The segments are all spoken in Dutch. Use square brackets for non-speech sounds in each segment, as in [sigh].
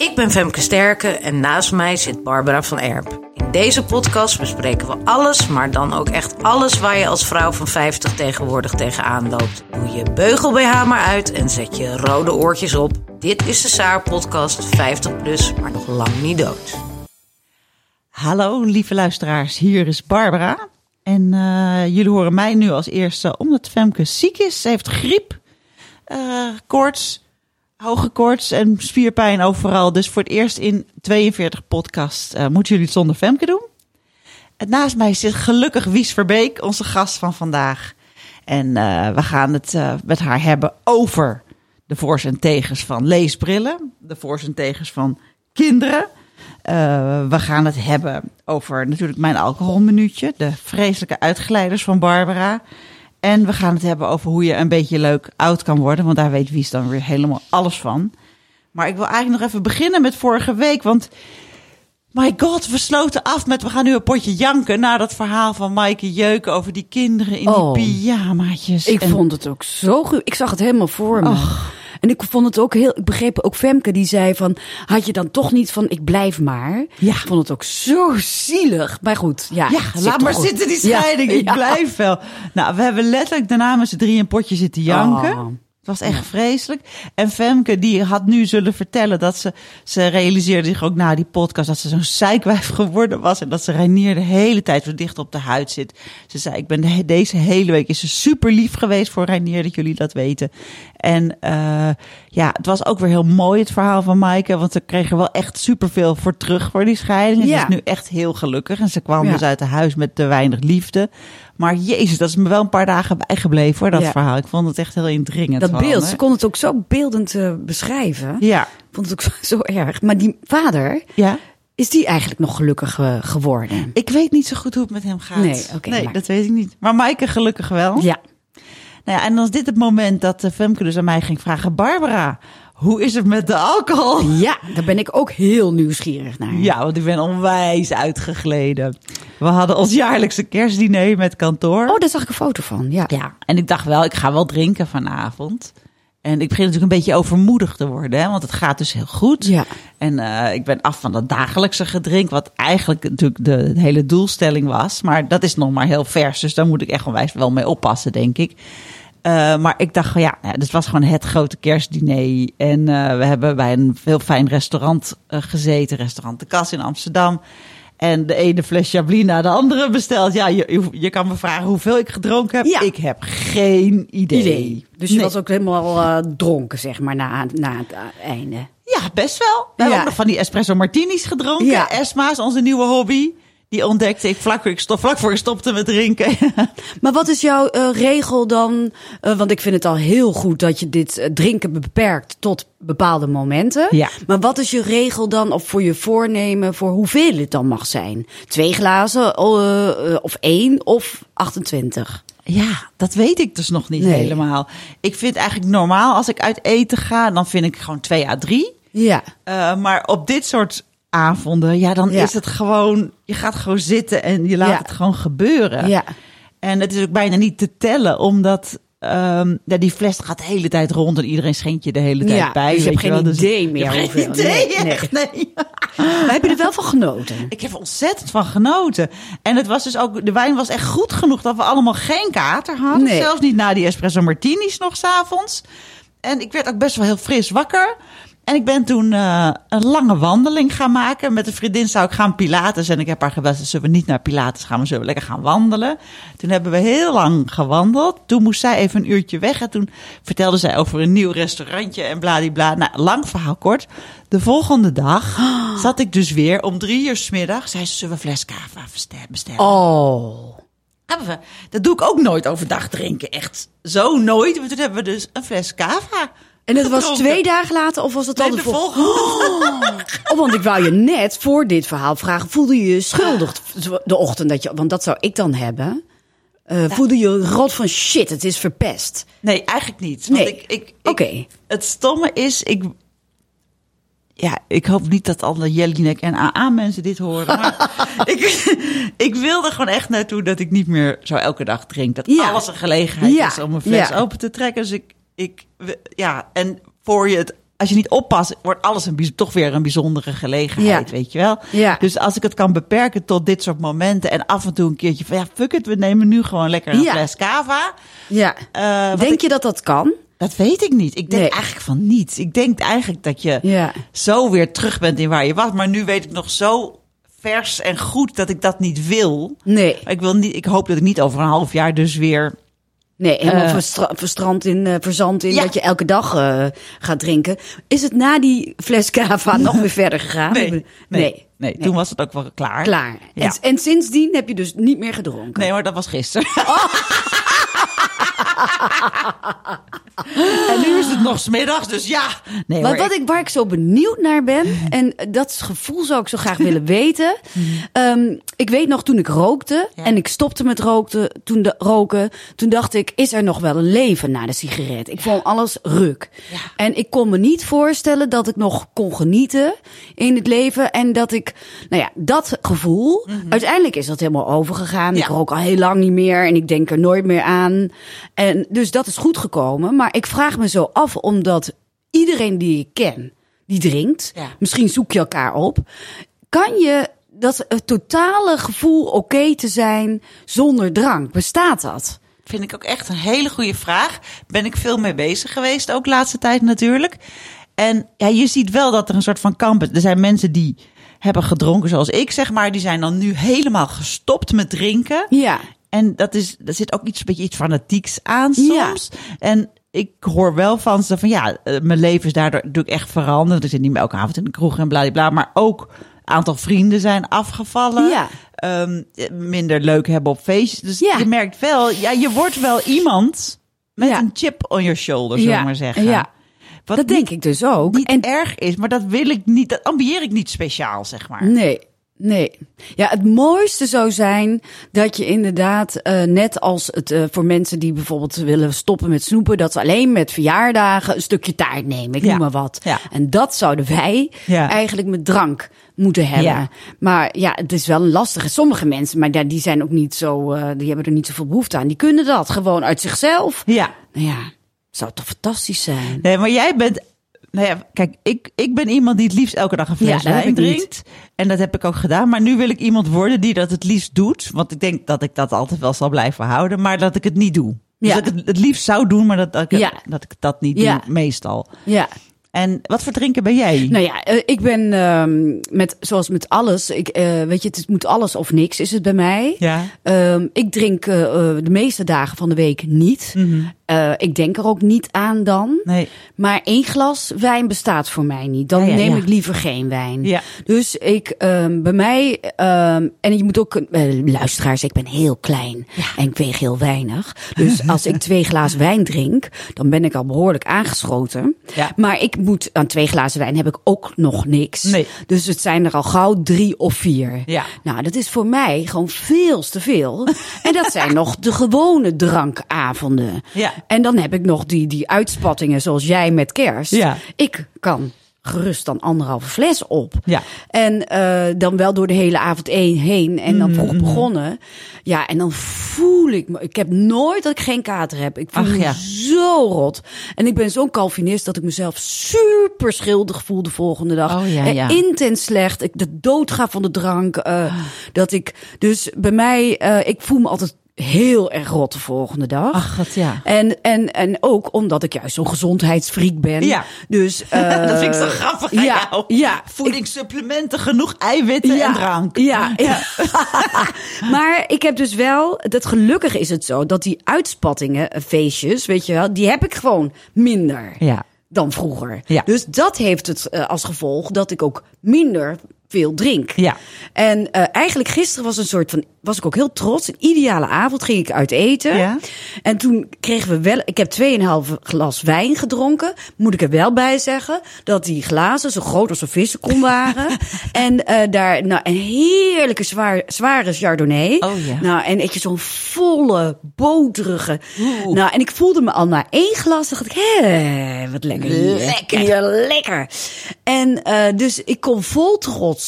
Ik ben Femke Sterke en naast mij zit Barbara van Erp. In deze podcast bespreken we alles, maar dan ook echt alles waar je als vrouw van 50 tegenwoordig tegenaan loopt. Doe je beugel BH maar uit en zet je rode oortjes op. Dit is de Saar podcast 50 plus, maar nog lang niet dood. Hallo lieve luisteraars, hier is Barbara. En eh, jullie horen mij nu als eerste omdat Femke ziek is. Ze heeft griep, eh, koorts, hoge koorts en spierpijn overal. Dus voor het eerst in 42 podcasts eh, moeten jullie het zonder Femke doen. En naast mij zit gelukkig Wies Verbeek, onze gast van vandaag. En eh, we gaan het eh, met haar hebben over de voor's en tegens van leesbrillen. De voor's en tegens van kinderen. We gaan het hebben over natuurlijk mijn alcoholminuutje. De vreselijke uitglijders van Barbara. En we gaan het hebben over hoe je een beetje leuk oud kan worden. Want daar weet Wies dan weer helemaal alles van. Maar ik wil eigenlijk nog even beginnen met vorige week. Want my god, we sloten af met... We gaan nu een potje janken na dat verhaal van Maaike Jeuken... over die kinderen in Oh. die pyjamaatjes. Ik En- vond het ook zo goed. Ik zag het helemaal voor me. En ik vond het ook heel. Ik begreep ook Femke die zei van. Had je dan toch niet van. Ik blijf maar. Ja. Ik vond het ook zo zielig. Maar goed. Ja, Ja, laat maar goed. zitten die scheiding. Ik blijf wel. Nou, we hebben letterlijk daarna met z'n drieën een potje zitten janken. Oh. Het was echt vreselijk. En Femke, die had nu zullen vertellen dat ze... Ze realiseerde zich ook na die podcast dat ze zo'n zeikwijf [laughs] geworden was. En dat ze Reinier de hele tijd zo dicht op de huid zit. Ze zei, ik ben de, deze hele week is ze super lief geweest voor Reinier, dat jullie dat weten. En eh, ja, het was ook weer heel mooi het verhaal van Maaike. Want ze kregen wel echt superveel voor terug voor die scheiding. En. Ze is nu echt heel gelukkig. En ze kwam Ja. dus uit huis met te weinig liefde. Maar jezus, dat is me wel een paar dagen bijgebleven hoor, dat Ja. verhaal. Ik vond het echt heel indringend. Dat beeld. Ze kon het ook zo beeldend eh, beschrijven. Ja, Ik vond het ook zo, zo erg. Maar die vader. ja. Is die eigenlijk nog gelukkig eh, geworden? Ik weet niet zo goed hoe het met hem gaat. Nee, oké, nee maar- dat weet ik niet. Maar Maaike gelukkig wel. Ja. Nou ja, en dan is dit het moment dat eh, Femke dus aan mij ging vragen... Barbara, hoe is het met de alcohol? Ja, daar ben ik ook heel nieuwsgierig naar. Ja, want ik ben onwijs uitgegleden. We hadden ons jaarlijkse kerstdiner met kantoor. Oh, daar zag ik een foto van. Ja. Ja, en ik dacht wel, ik ga wel drinken vanavond. En ik begin natuurlijk een beetje overmoedig te worden, hè, want het gaat dus heel goed. Ja. En eh, ik ben af van dat dagelijkse gedrink, wat eigenlijk natuurlijk de, de hele doelstelling was. Maar dat is nog maar heel vers, dus daar moet ik echt onwijs wel mee oppassen, denk ik. Eh, maar ik dacht, ja, ja, dit was gewoon het grote kerstdiner. En eh, we hebben bij een heel fijn restaurant eh, gezeten, restaurant De Kas in Amsterdam. En de ene fles Chablis na de andere besteld. Ja, je, je, je kan me vragen hoeveel ik gedronken heb. Ja. Ik heb geen idee. Idee. Dus je Nee. was ook helemaal dronken, zeg maar, na, na het einde. Ja, best wel. We hebben ook nog van die espresso martinis gedronken. Ja. Esma is onze nieuwe hobby. Die ontdekte ik vlak voor ik, stop, vlak voor ik stopte met drinken. [laughs] Maar wat is jouw eh, regel dan? Eh, want ik vind het al heel goed dat je dit eh, drinken beperkt tot bepaalde momenten. Ja. Maar wat is je regel dan, of voor je voornemen, voor hoeveel het dan mag zijn? Twee glazen, of één, of 28? Ja, dat weet ik dus nog niet Nee. helemaal. Ik vind eigenlijk normaal als ik uit eten ga, dan vind ik gewoon 2 à 3. Ja. Maar op dit soort avonden, ja, dan Ja. is het gewoon, je gaat gewoon zitten en je laat Ja. het gewoon gebeuren. Ja. En het is ook bijna niet te tellen, omdat ehm, ja, die fles gaat de hele tijd rond en iedereen schenkt je de hele tijd Ja, bij. dus je weet hebt geen idee meer Je hebt geen hoeveel. idee, Nee, nee. echt, nee. [laughs] Maar heb je er wel van genoten? Ik heb er ontzettend van genoten. En het was dus ook, de wijn was echt goed genoeg dat we allemaal geen kater hadden. Nee. Zelfs niet na die espresso martinis nog s'avonds. En ik werd ook best wel heel fris wakker. En ik ben toen eh, een lange wandeling gaan maken. Met een vriendin zou ik gaan pilates. En ik heb haar gebeld, zullen we niet naar pilates gaan, maar zullen we lekker gaan wandelen. Toen hebben we heel lang gewandeld. Toen moest zij even een uurtje weg. En toen vertelde zij over een nieuw restaurantje en bladibla. Nou, lang verhaal kort. De volgende dag [gasps] zat ik dus weer om drie uur 's middag. Zei ze, zullen we fles cava bestellen? Oh. Hebben we- Dat doe ik ook nooit overdag drinken. Echt zo nooit. Maar toen hebben we dus een fles cava En het was twee dagen later of was het al de, de volgende? volgende. Oh, want ik wou je net voor dit verhaal vragen, voelde je je schuldig de ochtend dat je, want dat zou ik dan hebben. Eh, voelde je rot van shit, het is verpest. Nee, eigenlijk niet. Want Nee. ik, ik, ik- Oké. Het stomme is, ik... Ja, ik hoop niet dat alle Jellinek en AA-mensen dit horen. Maar [laughs] ik, ik wilde gewoon echt naartoe dat ik niet meer zo elke dag drink. Dat Ja. alles een gelegenheid Ja. is om een fles open te trekken. Dus ik, ik... Ja, en voor je het... Als je niet oppast, wordt alles een, toch weer een bijzondere gelegenheid, Ja. weet je wel? Ja. Dus als ik het kan beperken tot dit soort momenten... en af en toe een keertje van, ja, fuck it, we nemen nu gewoon lekker een Ja. fles cava... Ja. Eh, Denk ik- je dat dat kan? dat weet ik niet. Ik denk Nee. eigenlijk van niet. Ik denk eigenlijk dat je Ja. zo weer terug bent in waar je was. Maar nu weet ik nog zo vers en goed dat ik dat niet wil. Nee. Ik, wil niet, ik hoop dat ik niet over een half jaar dus weer... Nee, helemaal Eh. verstra- verstrand in, eh, verzand in Ja. dat je elke dag eh, gaat drinken. Is het na die fles cava [laughs] nog weer verder gegaan? Nee, nee. nee, toen was het ook wel klaar. Klaar. Ja. En, en sindsdien heb je dus niet meer gedronken. Nee, maar dat was gisteren. [laughs] en nu is het nog smiddags, dus ja. Nee, Maar hoor, wat ik, waar ik zo benieuwd naar ben, en dat gevoel zou ik zo graag willen [laughs] weten. Ehm, ik weet nog toen ik rookte Ja. en ik stopte met rookte, toen de, roken. Toen dacht ik, is er nog wel een leven na de sigaret? Ik vond alles ruk. Ja. En ik kon me niet voorstellen dat ik nog kon genieten in het leven. En dat ik, nou ja, dat gevoel, uiteindelijk is dat helemaal overgegaan. Ik rook al heel lang niet meer en ik denk er nooit meer aan. En dus dat is goed gekomen. Maar ik vraag me zo af, omdat iedereen die ik ken, die drinkt. Ja. Misschien zoek je elkaar op. Kan je dat het totale gevoel oké te zijn zonder drank? Bestaat dat? Vind ik ook echt een hele goede vraag. Ben ik veel mee bezig geweest, ook de laatste tijd natuurlijk. En ja, je ziet wel dat er een soort van kamp is. Er zijn mensen die hebben gedronken zoals ik, zeg maar. Die zijn dan nu helemaal gestopt met drinken. Ja. En dat is, er zit ook iets, een beetje iets fanatieks aan Ja. soms. En ik hoor wel van ze van ja, eh, mijn leven is daardoor natuurlijk echt veranderd. Ik zit niet meer elke avond in de kroeg en bladibla. Maar ook een aantal vrienden zijn afgevallen. Ja. Ehm, minder leuk hebben op feestjes. Dus Ja. je merkt wel, ja, je wordt wel iemand met Ja. een chip on your shoulder, zullen we Ja. maar zeggen. Ja. Wat dat niet, denk ik dus ook. niet en erg is, maar dat wil ik niet, dat ambieer ik niet speciaal, zeg maar. Nee, nee. Ja, het mooiste zou zijn dat je inderdaad, eh, net als het eh, voor mensen die bijvoorbeeld willen stoppen met snoepen, dat ze alleen met verjaardagen een stukje taart nemen. Ik Ja. noem maar wat. Ja. En dat zouden wij Ja. eigenlijk met drank moeten hebben. Maar ja, het is wel een lastige. Sommige mensen, maar die zijn ook niet zo, eh, die hebben er niet zoveel behoefte aan. Die kunnen dat gewoon uit zichzelf. Ja. Nou ja, zou toch fantastisch zijn? Nee, maar jij bent. Nou ja, kijk, ik, ik ben iemand die het liefst elke dag een fles wijn niet. drinkt. En dat heb ik ook gedaan. Maar nu wil ik iemand worden die dat het liefst doet. Want ik denk dat ik dat altijd wel zal blijven houden. Maar dat ik het niet doe. Dus Ja. dat ik het, het liefst zou doen, maar dat, dat, ik, Ja. dat ik dat niet Ja. doe, meestal. Ja. En wat voor drinken ben jij? Nou ja, eh, ik ben ehm, met, zoals met alles, ik, eh, weet je, het moet alles of niks is het bij mij. Ja. Ehm, ik drink eh, de meeste dagen van de week niet. Eh, ik denk er ook niet aan dan. Nee. Maar één glas wijn bestaat voor mij niet. Dan Ja, ja, neem ja. ik liever geen wijn. Ja. Dus ik, ehm, bij mij, ehm, en je moet ook, eh, luisteraars, ik ben heel klein en ik weeg heel weinig. Dus [laughs] als ik twee glazen wijn drink, dan ben ik al behoorlijk aangeschoten. Ja. Maar ik moet, aan twee glazen wijn heb ik ook nog niks. Nee. Dus het zijn er al gauw drie of vier. Ja. Nou, dat is voor mij gewoon veel te veel. [laughs] en dat zijn nog de gewone drankavonden. Ja. En dan heb ik nog die, die uitspattingen zoals jij met kerst. Ja. Ik kan gerust dan anderhalve fles op. Ja. En eh, dan wel door de hele avond één heen en dan vroeg Mm-hmm. begonnen. Ja, en dan voel ik me. Ik heb nooit dat ik geen kater heb. Ik voel Ach, me ja. zo rot. En ik ben zo'n Calvinist dat ik mezelf super schuldig voel de volgende dag. Oh, ja, En ja. intens slecht. Ik de dood ga van de drank. eh, Dat ik dus bij mij, eh, ik voel me altijd heel erg rot de volgende dag. Ach, wat ja. En, en, en ook omdat ik juist zo'n gezondheidsfreak ben. Ja. Dus, eh, [laughs] dat vind ik zo grappig aan ja, jou. Ja, Voedingssupplementen, genoeg eiwitten en drank. Ja, ja. [laughs] maar ik heb dus wel, dat gelukkig is het zo, dat die uitspattingen, eh, feestjes, weet je wel, die heb ik gewoon minder Ja. dan vroeger. Ja. Dus dat heeft het eh, als gevolg dat ik ook minder veel drink. Ja. En eh, eigenlijk gisteren was een soort van, was ik ook heel trots. Een ideale avond ging ik uit eten. Ja. En toen kregen we wel, ik heb 2,5 glas wijn gedronken. Moet ik er wel bij zeggen dat die glazen zo groot als een vissenkon [laughs] waren. en eh, daar, nou, een heerlijke zwaar, zware chardonnay. Oh ja. Nou, en je zo'n volle, boterige. Oeh. Nou, en ik voelde me al na één glas, dacht ik, hé, wat lekker. Lekker. Lekker. En eh, dus ik kom vol trots.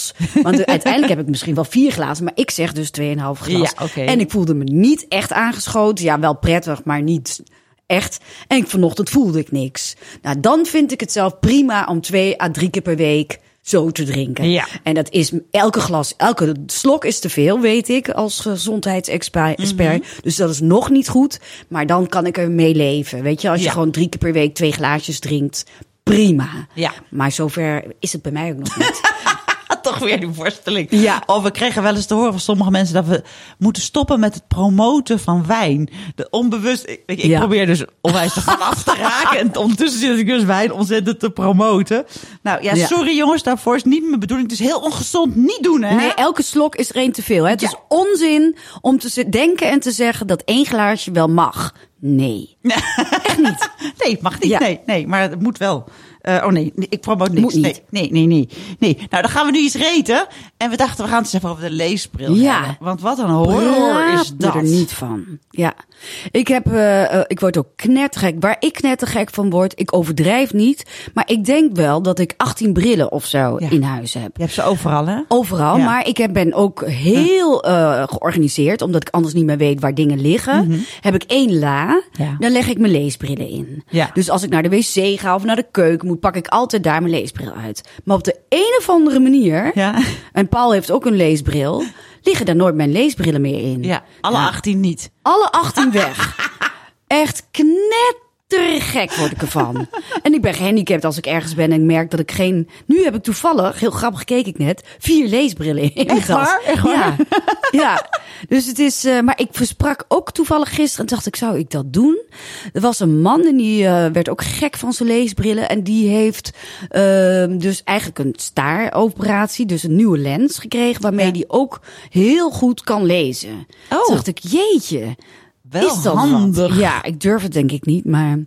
Want uiteindelijk heb ik misschien wel vier glazen, maar ik zeg dus 2,5 glas. Ja. En ik voelde me niet echt aangeschoten. Ja, wel prettig, maar niet echt. En ik, vanochtend voelde ik niks. Nou, dan vind ik het zelf prima om twee à drie keer per week zo te drinken. Ja. En dat is elke glas, elke slok is te veel, weet ik, als gezondheidsexpert. Mhm. Dus dat is nog niet goed. Maar dan kan ik er mee leven. Weet je, als je Ja. gewoon drie keer per week twee glaasjes drinkt, prima. Ja. Maar zover is het bij mij ook nog niet. [laughs] Toch weer die voorstelling. Ja. Of we kregen wel eens te horen van sommige mensen dat we moeten stoppen met het promoten van wijn. De onbewust. Ik, ik, ik Ja. probeer dus onwijs ervan af te [laughs] raken. En ondertussen zit ik dus wijn ontzettend te promoten. Nou ja, Ja. sorry jongens, daarvoor is niet mijn bedoeling. Het is heel ongezond. Niet doen, hè? Nee, elke slok is er één te veel. Hè? Het Ja. is onzin om te denken en te zeggen dat één glaasje wel mag. Nee. [laughs] Nee, het mag niet. Nee, nee, maar het moet wel. Eh, oh nee, ik promote niks. Nee, nee, nee, nee, nee. Nou, dan gaan we nu iets reten. En we dachten, we gaan het eens even over de leesbril Ja. hebben. Want wat een horror is dat. er niet van. Ja. Ik heb, eh, eh, ik word ook knettergek. Waar ik knettergek van word, ik overdrijf niet. Maar ik denk wel dat ik 18 brillen of zo Ja. in huis heb. Je hebt ze overal, hè? Overal, Ja. maar ik heb, ben ook heel georganiseerd, omdat ik anders niet meer weet waar dingen liggen. Heb ik één la, Mhm. Ja. dan leg ik mijn leesbrillen in. Ja. Dus als ik naar de wc ga of naar de keuken moet, pak ik altijd daar mijn leesbril uit. Maar op de een of andere manier, Ja. en Paul heeft ook een leesbril, liggen daar nooit mijn leesbrillen meer in. Ja, alle Ja. 18 niet. Alle 18 weg. [laughs] Echt knettergek word ik ervan. [laughs] en ik ben gehandicapt als ik ergens ben en ik merk dat ik geen... Nu heb ik toevallig, heel grappig keek ik net, vier leesbrillen in Echt waar? Echt waar? Ja. [laughs] ja. Dus het is... eh, maar ik versprak ook toevallig gisteren en dacht ik, zou ik dat doen? Er was een man en die eh, werd ook gek van zijn leesbrillen. En die heeft ehm, dus eigenlijk een staaroperatie, dus een nieuwe lens gekregen... waarmee Ja. die ook heel goed kan lezen. Oh. Toen dacht ik, jeetje... Wel Is dat handig. Wat? Ja, ik durf het denk ik niet, maar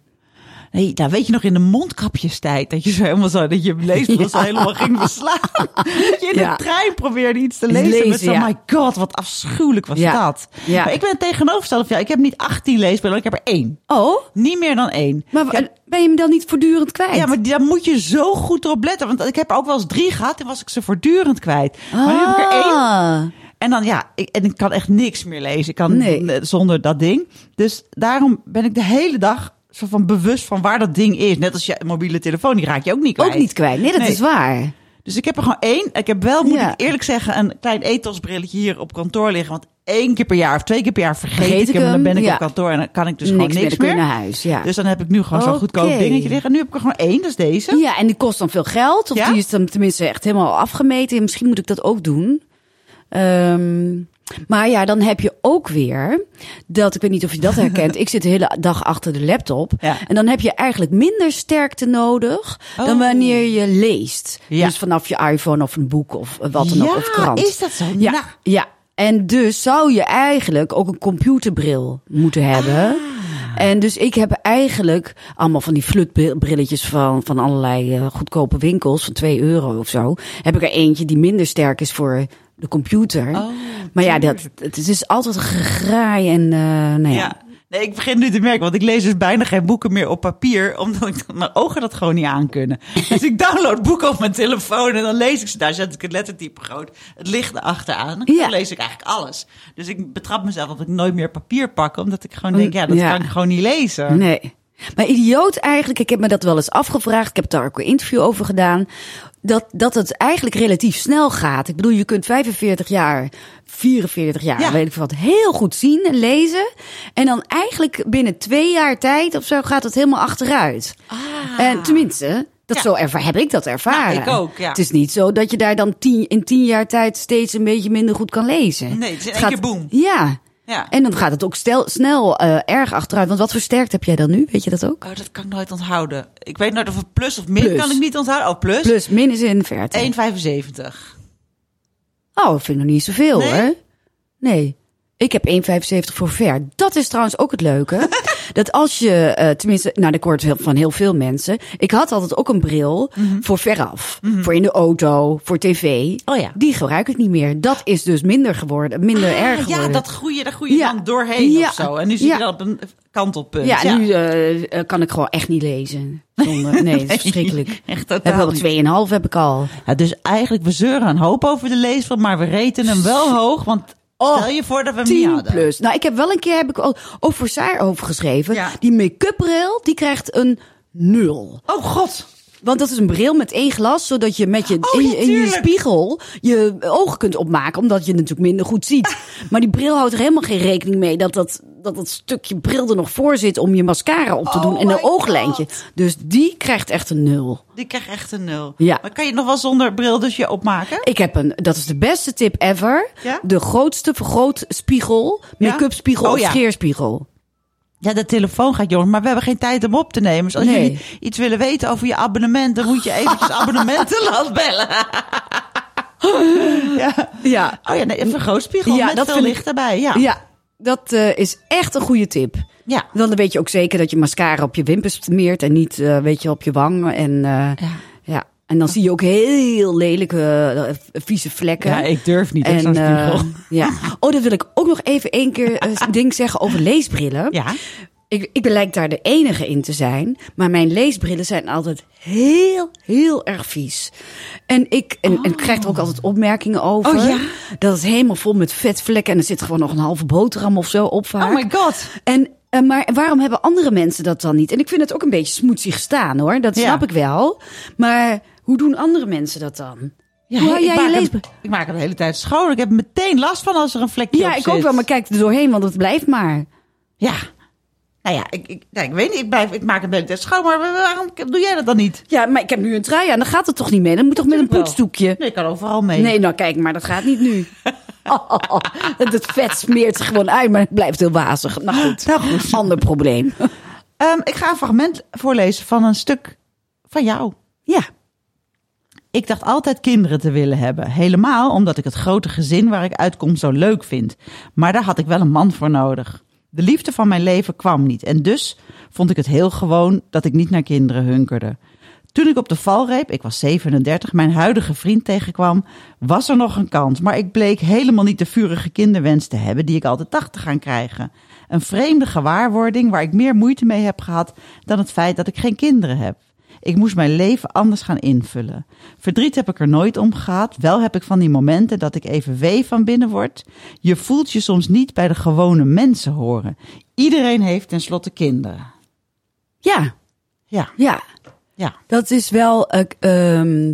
Nee, nou weet je nog in de mondkapjestijd dat je zo helemaal zo dat je leesbril Ja. helemaal ging verslaan. [laughs] dat je in Ja. de trein probeerde iets te Iets lezen, met lezen, zo, ja. my god, wat afschuwelijk was Ja. dat. Ja. Maar ik ben het tegenovergestelde van jou. Ik heb niet 18 leesbrillen, ik heb er één. oh, Niet meer dan één. maar heb- ben je me dan niet voortdurend kwijt? ja, maar daar moet je zo goed op letten. Want ik heb ook wel eens drie gehad en was ik ze voortdurend kwijt. Maar nu heb ik er één. En dan ja, ik, en ik kan echt niks meer lezen. Ik kan Nee. zonder dat ding. Dus daarom ben ik de hele dag zo van bewust van waar dat ding is. Net als je mobiele telefoon, die raak je ook niet kwijt. Ook niet kwijt. Nee, dat Nee. is waar. Dus ik heb er gewoon één. Ik heb wel, moet Ja. ik eerlijk zeggen, een klein ethosbrilletje hier op kantoor liggen. Want één keer per jaar of twee keer per jaar vergeet, Vergeet ik hem. En dan ben ik ja. op kantoor en dan kan ik dus niks, gewoon niks meer. naar huis. Ja. Dus dan heb ik nu gewoon zo'n goedkoop dingetje liggen. En nu heb ik er gewoon één, dat is deze. ja, en die kost dan veel geld. Of die is dan tenminste echt helemaal afgemeten. Misschien moet ik dat ook doen. Ehm, maar ja, dan heb je ook weer dat, ik weet niet of je dat herkent. [laughs] ik zit de hele dag achter de laptop. Ja. En dan heb je eigenlijk minder sterkte nodig dan Oh. wanneer je leest. Ja. Dus vanaf je iPhone of een boek of wat dan ook, of krant. is dat zo? Ja, Nou. ja. En dus zou je eigenlijk ook een computerbril moeten hebben. Ah. En dus ik heb eigenlijk allemaal van die flutbrilletjes van, van allerlei eh, goedkope winkels van 2 euro of zo. Heb ik er eentje die minder sterk is voor de computer. Oh, maar ja, dat, het is altijd een gegraai en eh nou ja. Ja. Nee, ik begin nu te merken, want ik lees dus bijna geen boeken meer op papier, omdat ik, mijn ogen dat gewoon niet aankunnen. [laughs] Dus ik download boeken op mijn telefoon en dan lees ik ze. Daar zet ik het lettertype groot, het licht erachteraan. Ja. dan lees ik eigenlijk alles. Dus ik betrap mezelf dat ik nooit meer papier pak, omdat ik gewoon denk, ja, dat Ja. kan ik gewoon niet lezen. Nee. Maar idioot eigenlijk, ik heb me dat wel eens afgevraagd. Ik heb daar ook een interview over gedaan. Dat, dat het eigenlijk relatief snel gaat. Ik bedoel, je kunt 45 jaar, 44 jaar, Ja. weet ik veel wat, heel goed zien en lezen. En dan eigenlijk binnen twee jaar tijd of zo gaat het helemaal achteruit. En tenminste, dat Ja. zo erva- heb ik dat ervaren. Nou, ik ook, ja. Het is niet zo dat je daar dan tien, in tien jaar tijd steeds een beetje minder goed kan lezen. Nee, het is gaat- keer boem. Ja. Ja. En dan gaat het ook stel, snel eh, erg achteruit. Want wat versterkt heb jij dan nu? Weet je dat ook? Oh, dat kan ik nooit onthouden. Ik weet nooit of het plus of min Plus. kan ik niet onthouden. Oh, plus. Plus, min is in verte. 1,75. Oh, vind ik nog niet zoveel, Nee? hè? Nee. Ik heb 1,75 voor ver. Dat is trouwens ook het leuke. [laughs] dat als je, eh, tenminste, nou, dat hoort heel- van heel veel mensen. Ik had altijd ook een bril voor veraf. Voor in de auto, voor tv. Oh ja. Die gebruik ik niet meer. Dat is dus minder geworden, minder erg Ah, ja, geworden. dat groeien, daar groei je Ja. dan doorheen Ja. of zo. En nu zit Ja. je dan op een kantelpunt. Ja, nu eh, eh, kan ik gewoon echt niet lezen. Zonder, [laughs] nee, dat is verschrikkelijk. [laughs] Echt Heb totaal wel niet. 2,5 heb ik al. Ja, dus eigenlijk, we zeuren een hoop over de leesbril, maar we reten hem wel hoog. Want Oh, stel je voor dat we hem niet 10 hadden. plus. Nou, ik heb wel een keer heb ik al voor Saar over geschreven. Ja. Die make-up bril, die krijgt een nul. Oh god. Want dat is een bril met één glas, zodat je met je, Oh, in, je- in je tuurlijk. spiegel je ogen kunt opmaken, omdat je natuurlijk minder goed ziet. [laughs] Maar die bril houdt er helemaal geen rekening mee dat dat, dat, dat stukje bril er nog voor zit om je mascara op te Oh doen en een ooglijntje. Dus die krijgt echt een nul. Die krijgt echt een nul. Ja. Maar kan je het nog wel zonder bril dus je opmaken? Ik heb een, dat is de beste tip ever. Ja? De grootste vergrootspiegel, make-up spiegel Oh, of ja. scheerspiegel. Ja, de telefoon gaat jongens, maar we hebben geen tijd om op te nemen. Dus als Nee. jullie iets willen weten over je abonnement, dan moet je eventjes [laughs] abonnementenland bellen. [laughs] ja. Ja, Oh ja, nee, een vergrootspiegel Ja, met dat veel vind ik- licht erbij. Ja. Ja, dat eh, is echt een goede tip. Ja. Dan weet je ook zeker dat je mascara op je wimpers smeert en niet, eh, weet je, op je wang. En, eh, ja. En dan zie je ook heel lelijke, eh, vieze vlekken. Ja, ik durf niet eh, spiegel. ja. Oh, dan wil ik ook nog even één keer een [laughs] ding zeggen over leesbrillen. Ja. Ik, ik lijk daar de enige in te zijn. Maar mijn leesbrillen zijn altijd heel, heel erg vies. En ik, en, en ik krijg er ook altijd opmerkingen over. Oh, ja? Dat het helemaal vol met vetvlekken. En er zit gewoon nog een halve boterham of zo op vaak. Oh my god. En, eh, maar waarom hebben andere mensen dat dan niet? En ik vind het ook een beetje smoetsig staan hoor. Dat Ja. snap ik wel. Maar hoe doen andere mensen dat dan? Ja, Hoe hou ik, jij je ik maak hem de hele tijd schoon. Ik heb er meteen last van als er een vlekje Ja, op ik zit. ook wel, maar kijk er doorheen, want het blijft maar. Ja. Nou ja, ik, ik, nou, ik weet niet. Ik, blijf, ik maak hem de hele tijd schoon. Maar waarom doe jij dat dan niet? Ja, maar ik heb nu een trui aan, dan gaat het toch niet mee? Dan moet toch met een poetsdoekje? Nee, ik kan overal mee. Nee, nou kijk, maar dat gaat niet nu. [laughs] [laughs] het vet smeert zich gewoon uit, maar het blijft heel wazig. Nou goed, Nou goed. ander probleem. [laughs] Ehm, ik ga een fragment voorlezen van een stuk van jou. Ja, Ik dacht altijd kinderen te willen hebben. Helemaal omdat ik het grote gezin waar ik uitkom zo leuk vind. Maar daar had ik wel een man voor nodig. De liefde van mijn leven kwam niet. En dus vond ik het heel gewoon dat ik niet naar kinderen hunkerde. Toen ik op de valreep, ik was 37, mijn huidige vriend tegenkwam, was er nog een kans. Maar ik bleek helemaal niet de vurige kinderwens te hebben die ik altijd dacht te gaan krijgen. Een vreemde gewaarwording waar ik meer moeite mee heb gehad dan het feit dat ik geen kinderen heb. Ik moest mijn leven anders gaan invullen. Verdriet heb ik er nooit om gehad. Wel heb ik van die momenten dat ik even wee van binnen word. Je voelt je soms niet bij de gewone mensen horen. Iedereen heeft tenslotte kinderen. ja, Ja, ja. ja. Dat is wel. eh, ehm,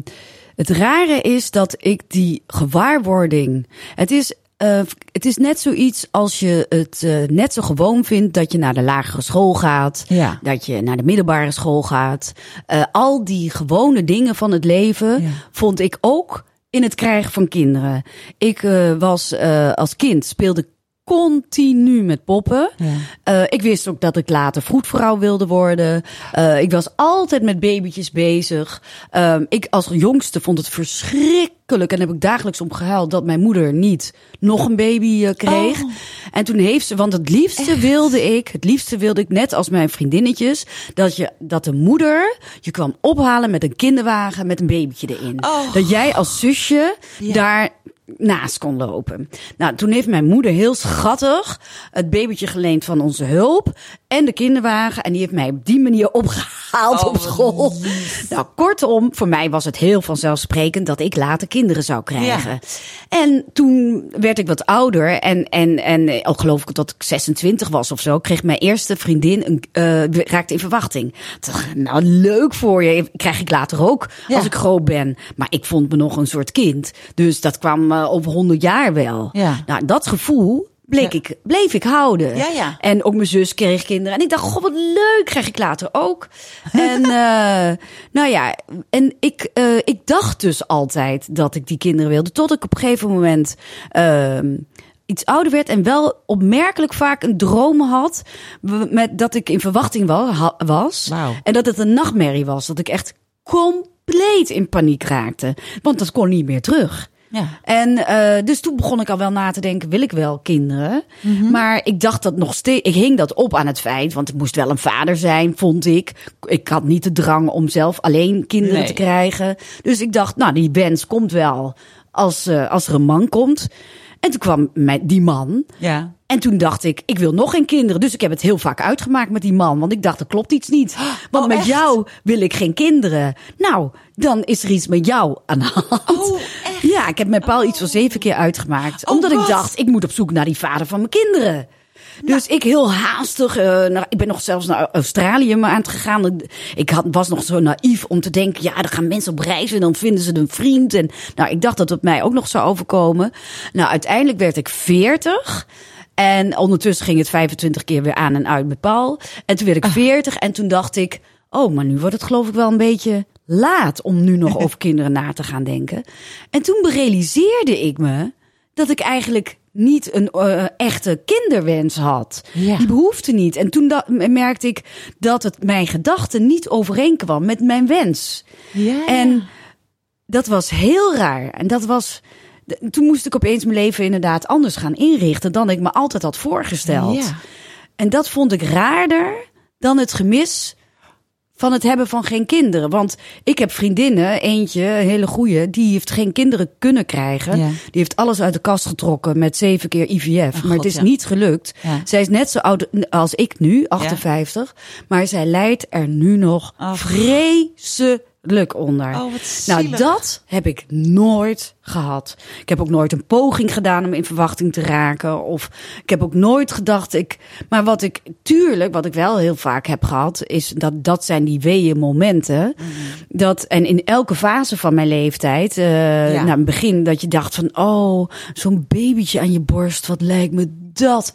het rare is dat ik die gewaarwording. Het is. Eh, het is net zoiets als je het eh, net zo gewoon vindt dat je naar de lagere school gaat. Ja. Dat je naar de middelbare school gaat. Eh, al die gewone dingen van het leven Ja. vond ik ook in het krijgen van kinderen. Ik was als kind speelde continu met poppen. Ja. Eh, ik wist ook dat ik later vroedvrouw wilde worden. Eh, ik was altijd met babytjes bezig. Ehm, ik als jongste vond het verschrikkelijk en heb ik dagelijks om gehuild dat mijn moeder niet nog een baby eh, kreeg. Oh. En toen heeft ze, want het liefste wilde ik, het liefste wilde ik net als mijn vriendinnetjes, dat je dat de moeder je kwam ophalen met een kinderwagen met een babytje erin. Oh. Dat jij als zusje Ja. daar naast kon lopen. Nou, toen heeft mijn moeder heel schattig het babytje geleend van onze hulp en de kinderwagen. En die heeft mij op die manier opgehaald Oh, op school. Nou, kortom, voor mij was het heel vanzelfsprekend dat ik later kinderen zou krijgen. En toen werd ik wat ouder en, en, en eh, al geloof ik dat ik 26 was of zo, kreeg mijn eerste vriendin een, eh, raakte in verwachting. Dacht nou, leuk voor je. Krijg ik later ook Ja. als ik groot ben. Maar ik vond me nog een soort kind. Dus dat kwam eh, over 100 jaar wel. Ja. Nou, dat gevoel bleek ik, bleef ik houden. Ja, ja. En ook mijn zus kreeg kinderen. En ik dacht, god, wat leuk, krijg ik later ook. [laughs] En eh, nou ja, en ik, eh, ik dacht dus altijd dat ik die kinderen wilde. Tot ik op een gegeven moment ehm, iets ouder werd en wel opmerkelijk vaak een droom had. Met, dat ik in verwachting wa- was. En dat het een nachtmerrie was. Dat ik echt compleet in paniek raakte. Want dat kon niet meer terug. Ja. En eh, dus toen begon ik al wel na te denken, wil ik wel kinderen? Maar ik dacht dat nog steeds, ik hing dat op aan het feit, want ik moest wel een vader zijn, vond ik. Ik had niet de drang om zelf alleen kinderen Nee. te krijgen. Dus ik dacht, nou, die wens komt wel als, eh, als er een man komt. En toen kwam mij, die man. Ja. En toen dacht ik, ik wil nog geen kinderen. Dus ik heb het heel vaak uitgemaakt met die man. Want ik dacht, er klopt iets niet. Want Oh, met echt? jou wil ik geen kinderen. Nou, dan is er iets met jou aan de hand. Oh, echt? Ja, ik heb met Paul iets van zeven keer uitgemaakt. Oh, omdat ik dacht, ik moet op zoek naar die vader van mijn kinderen. Dus ik heel haastig, naar, ik ben nog zelfs naar Australië maar aan het gegaan. Ik had, was nog zo naïef om te denken, ja, dan gaan mensen op reis en dan vinden ze een vriend. En nou, ik dacht dat het mij ook nog zou overkomen. Nou, uiteindelijk werd ik 40. En ondertussen ging het 25 keer weer aan en uit met Paul. En toen werd ik 40 en toen dacht ik, oh, maar nu wordt het geloof ik wel een beetje laat om nu nog [laughs] over kinderen na te gaan denken. En toen realiseerde ik me dat ik eigenlijk niet een eh, echte kinderwens had. Ja. Die behoefte niet. En toen da- merkte ik dat het mijn gedachten niet overeenkwam met mijn wens. Ja. En dat was heel raar. En dat was. Toen moest ik opeens mijn leven inderdaad anders gaan inrichten dan ik me altijd had voorgesteld. Ja. En dat vond ik raarder dan het gemis van het hebben van geen kinderen. Want ik heb vriendinnen, eentje, een hele goeie, die heeft geen kinderen kunnen krijgen. Ja. Die heeft alles uit de kast getrokken met zeven keer IVF. Oh, maar God, het is ja. niet gelukt. Ja. Zij is net zo oud als ik nu, 58. Maar zij lijdt er nu nog vreselijk onder. Oh, wat nou, dat heb ik nooit gehad. Ik heb ook nooit een poging gedaan om in verwachting te raken. Of ik heb ook nooit gedacht. Ik, maar wat ik, tuurlijk, wat ik wel heel vaak heb gehad, is dat dat zijn die weeën momenten. Mhm. Dat, en in elke fase van mijn leeftijd, eh Ja. nou, het begin dat je dacht van, oh, zo'n babytje aan je borst, wat lijkt me dat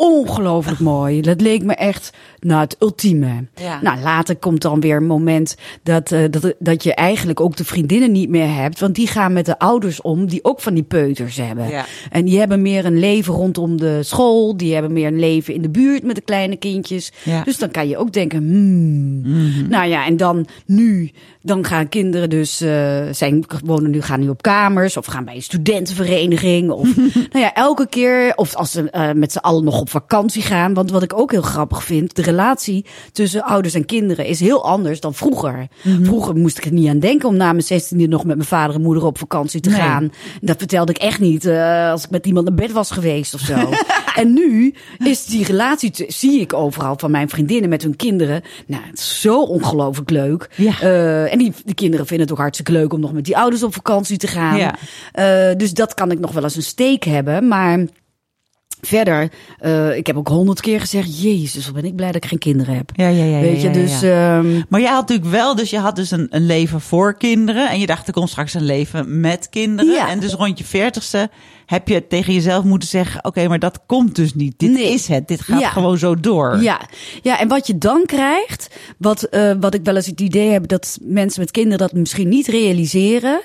ongelooflijk mooi. Dat leek me echt, nou, het ultieme. Ja. Nou, later komt dan weer een moment dat, eh, dat, dat je eigenlijk ook de vriendinnen niet meer hebt. Want die gaan met de ouders om die ook van die peuters hebben. Ja. En die hebben meer een leven rondom de school. Die hebben meer een leven in de buurt met de kleine kindjes. Ja. Dus dan kan je ook denken, hmm. Nou ja, en dan nu, dan gaan kinderen dus, eh zijn, wonen nu, gaan nu op kamers. Of gaan bij een studentenvereniging. Of [laughs] nou ja, elke keer. Of als ze eh, met z'n allen nog op vakantie gaan. Want wat ik ook heel grappig vind, de relatie tussen ouders en kinderen is heel anders dan vroeger. Vroeger moest ik er niet aan denken om na mijn zestiende nog met mijn vader en moeder op vakantie te Nee. gaan. Dat vertelde ik echt niet eh, als ik met iemand naar bed was geweest of zo. [laughs] en nu is die relatie, te- zie ik overal van mijn vriendinnen met hun kinderen. Nou, het is zo ongelooflijk leuk. Ja. Eh, en die, kinderen vinden het ook hartstikke leuk om nog met die ouders op vakantie te gaan. Ja. Eh, dus dat kan ik nog wel eens een steek hebben. Maar verder, eh, ik heb ook honderd keer gezegd: Jezus, wat ben ik blij dat ik geen kinderen heb. Ja, ja, ja, Weet je, ja, dus. ja. ehm, Maar jij had natuurlijk wel, dus je had dus een, een leven voor kinderen. En je dacht, er komt straks een leven met kinderen. En dus rond je veertigste heb je tegen jezelf moeten zeggen... oké, maar dat komt dus niet. Dit Nee. is het. Dit gaat Ja. gewoon zo door. Ja, ja, en wat je dan krijgt, wat, eh, wat ik wel eens het idee heb dat mensen met kinderen dat misschien niet realiseren.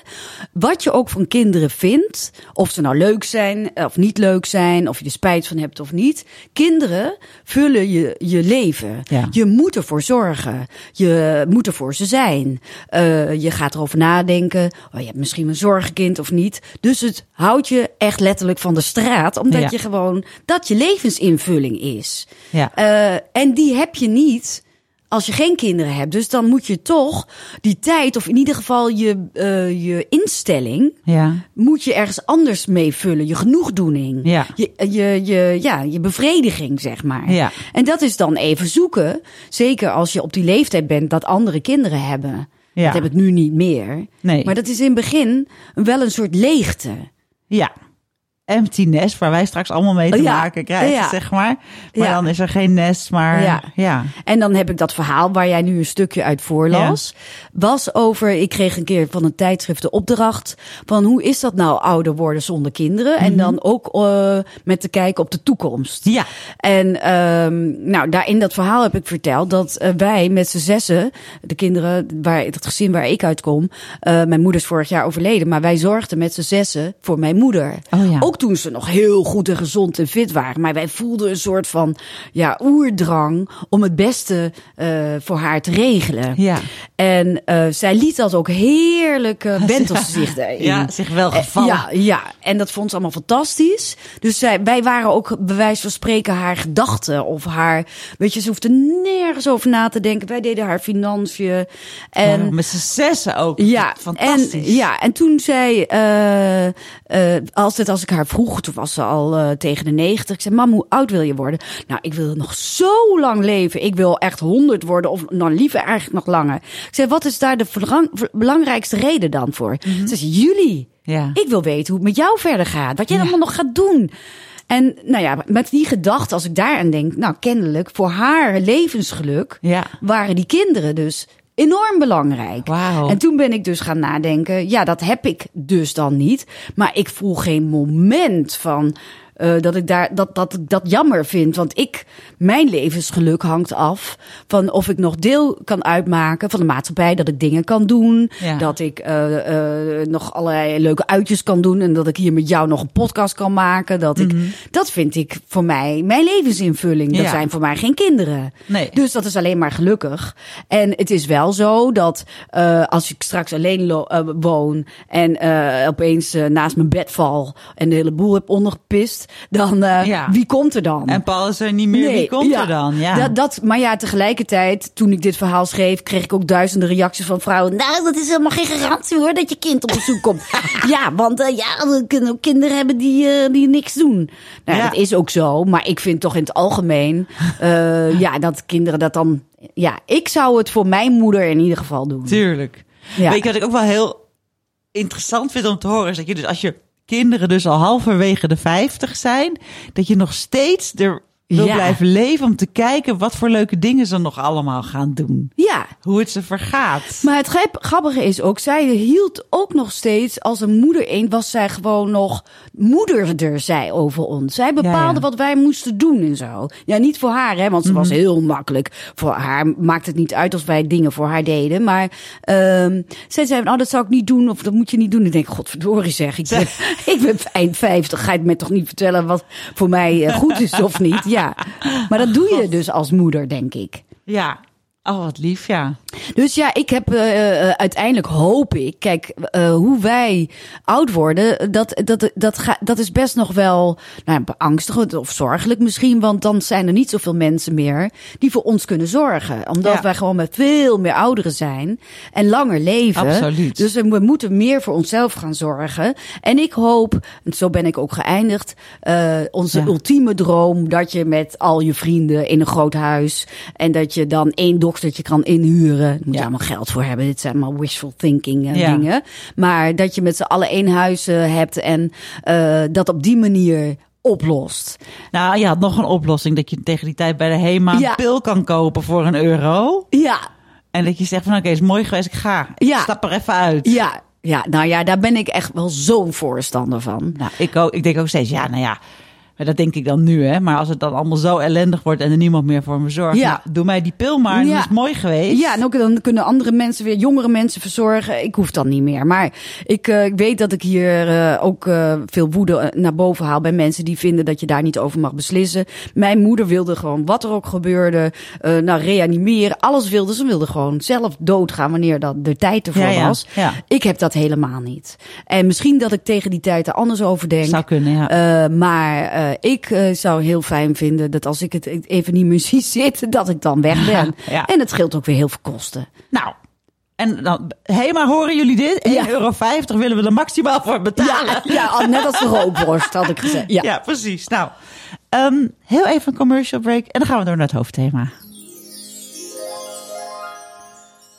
Wat je ook van kinderen vindt, of ze nou leuk zijn of niet leuk zijn, of je er spijt van hebt of niet. Kinderen vullen je, je leven. Ja. Je moet ervoor zorgen. Je moet er voor ze zijn. Eh, je gaat erover nadenken. Oh, je hebt misschien een zorgenkind of niet. Dus het houdt je echt letterlijk van de straat, omdat Ja. je gewoon dat je levensinvulling is. Ja. Eh, en die heb je niet als je geen kinderen hebt. Dus dan moet je toch die tijd, of in ieder geval je, eh, je instelling, Ja. moet je ergens anders mee vullen. Je genoegdoening. Ja. Je, je, je, ja, je bevrediging, zeg maar. Ja. En dat is dan even zoeken. Zeker als je op die leeftijd bent dat andere kinderen hebben. Ja. Dat heb ik nu niet meer. Nee. Maar dat is in het begin wel een soort leegte. Ja. Empty nest, waar wij straks allemaal mee te Ja. maken krijgen, Ja. zeg maar. Maar Ja. dan is er geen nest, maar ja. Ja. En dan heb ik dat verhaal waar jij nu een stukje uit voorlas. Was over, ik kreeg een keer van een tijdschrift de opdracht van hoe is dat nou ouder worden zonder kinderen? En dan ook eh, met te kijken op de toekomst. Ja. En ehm, nou, daar in dat verhaal heb ik verteld dat eh, wij met z'n zessen, de kinderen, waar, het gezin waar ik uitkom, eh, mijn moeder is vorig jaar overleden, maar wij zorgden met z'n zessen voor mijn moeder. Oh ja. Ook ook toen ze nog heel goed en gezond en fit waren. Maar wij voelden een soort van ja, oerdrang om het beste uh, voor haar te regelen. Ja. En uh, zij liet dat ook heerlijk uh, wentelde zich daarin. Ja, zich wel gevallen. Ja, ja, en dat vond ze allemaal fantastisch. Dus zij, wij waren ook bij wijze van spreken haar gedachten of haar... Weet je, ze hoefde nergens over na te denken. Wij deden haar financiën. En, Ja, met z'n zessen ook. ja, fantastisch. En, ja, en toen zei, eh eh altijd als ik haar vroeg, toen was ze al eh, tegen de 90. Ik zei, mam, hoe oud wil je worden? Nou, ik wil nog zo lang leven. Ik wil echt 100 worden, of nou liever eigenlijk nog langer. Ik zei, wat is daar de belangrijkste reden dan voor? Ze zei, jullie. Ja. Ik wil weten hoe het met jou verder gaat. Wat jij allemaal nog gaat doen. En nou ja, met die gedachte, als ik daaraan denk, nou kennelijk, voor haar levensgeluk Ja. waren die kinderen dus enorm belangrijk. Wauw. En toen ben ik dus gaan nadenken, ja, dat heb ik dus dan niet. Maar ik voel geen moment van eh, dat ik daar dat, dat dat jammer vind. Want ik, mijn levensgeluk hangt af van of ik nog deel kan uitmaken van de maatschappij. Dat ik dingen kan doen. Ja. Dat ik eh, eh, nog allerlei leuke uitjes kan doen. En dat ik hier met jou nog een podcast kan maken. Dat, ik, dat vind ik voor mij mijn levensinvulling. Dat Mhm. Ja. zijn voor mij geen kinderen. Nee. Dus dat is alleen maar gelukkig. En het is wel zo dat als ik straks alleen woon en opeens naast mijn bed val en de hele boel heb ondergepist, dan eh, Ja. wie komt er dan? En Paul is er niet meer. Wie komt ja. er dan? Ja. Dat, dat, maar ja, tegelijkertijd, toen ik dit verhaal schreef, kreeg ik ook duizenden reacties van vrouwen. Nou, dat is helemaal geen garantie hoor, dat je kind op bezoek komt. [laughs] ja, want eh, ja, we kunnen ook kinderen hebben die, eh, die niks doen. Nou, Ja. dat is ook zo. Maar ik vind toch in het algemeen, [laughs] ja, dat kinderen dat dan... Ja, ik zou het voor mijn moeder in ieder geval doen. Tuurlijk. Ja. Weet je wat ik ook wel heel interessant vind om te horen? Is dat je dus als je kinderen dus al halverwege de 50 zijn, dat je nog steeds er wil Ja. blijven leven om te kijken wat voor leuke dingen ze nog allemaal gaan doen. Ja, Hoe het ze vergaat. Maar het grap- grappige is ook, zij hield ook nog steeds als een moeder in, was zij gewoon nog moederder, zij over ons. Zij bepaalde Ja, ja. wat wij moesten doen en zo. Ja, niet voor haar, hè, want ze was heel makkelijk. Voor haar maakt het niet uit als wij dingen voor haar deden. Maar ehm zij zei, nou dat zou ik niet doen of dat moet je niet doen. Ik denk, godverdorie zeg, ik ben, [laughs] ik ben eind 50. Ga je me toch niet vertellen wat voor mij eh, goed is of niet? Ja, maar dat doe je dus als moeder, denk ik. Ja. Oh, wat lief, ja. Dus ja, ik heb eh, eh, uiteindelijk hoop ik, kijk, eh, hoe wij oud worden, dat, dat, dat, ga, dat is best nog wel nou, ja, beangstigend of zorgelijk misschien, want dan zijn er niet zoveel mensen meer die voor ons kunnen zorgen. Omdat Ja. wij gewoon met veel meer ouderen zijn en langer leven. Absoluut. Dus we moeten meer voor onszelf gaan zorgen. En ik hoop, en zo ben ik ook geëindigd, onze Ja. ultieme droom dat je met al je vrienden in een groot huis en dat je dan één doktertje kan inhuren. Daar moet je allemaal geld voor hebben. Dit zijn allemaal wishful thinking eh, dingen. Maar dat je met z'n allen één huis eh, hebt en eh, dat op die manier oplost. Nou, je had nog een oplossing dat je tegen die tijd bij de HEMA Ja. een pil kan kopen voor een euro. Ja, En dat je zegt van oké, is mooi geweest, ik ga. Ja. Stap er even uit. ja, ja. Nou ja, daar ben ik echt wel zo'n voorstander van. Nou, ik, ook, ik denk ook steeds, ja, nou ja, maar dat denk ik dan nu, hè. Maar als het dan allemaal zo ellendig wordt en er niemand meer voor me zorgt, Ja. nou, doe mij die pil maar, Ja. dat is mooi geweest. Ja, en ook dan kunnen andere mensen weer, jongere mensen verzorgen. Ik hoef dan niet meer. Maar ik, eh, ik weet dat ik hier eh, ook eh, veel woede naar boven haal bij mensen die vinden dat je daar niet over mag beslissen. Mijn moeder wilde gewoon, wat er ook gebeurde, nou reanimeren, alles wilde. Ze wilde gewoon zelf doodgaan wanneer dat de tijd ervoor Ja, was. ja. Ik heb dat helemaal niet. En misschien dat ik tegen die tijd er anders over denk. Zou kunnen, ja. Maar eh, ik eh, zou heel fijn vinden dat als ik het even niet meer [laughs] zie zitten, dat ik dan weg ben. [laughs] Ja. En het scheelt ook weer heel veel kosten. Nou, en dan, hé, maar horen jullie dit? 1,50 Ja. euro willen we er maximaal voor betalen. Ja, net als de rookworst had ik gezegd. [laughs] Ja. Ja, precies. Nou, ehm, heel even een commercial break en dan gaan we door naar het hoofdthema.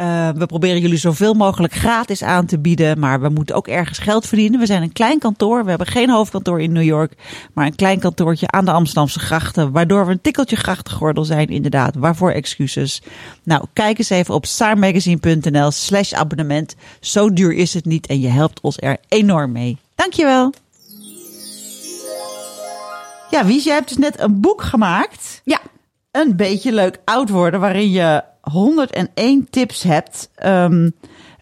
Uh, we proberen jullie zoveel mogelijk gratis aan te bieden, maar we moeten ook ergens geld verdienen. We zijn een klein kantoor, we hebben geen hoofdkantoor in New York, maar een klein kantoortje aan de Amsterdamse grachten, waardoor we een tikkeltje grachtengordel zijn, inderdaad. Waarvoor excuses? Nou, kijk eens even op saarmagazine.nl slash abonnement. Zo duur is het niet en je helpt ons er enorm mee. Dankjewel. Ja, Wies, jij hebt dus net een boek gemaakt. Ja. Een beetje leuk oud worden, waarin je 101 tips hebt um,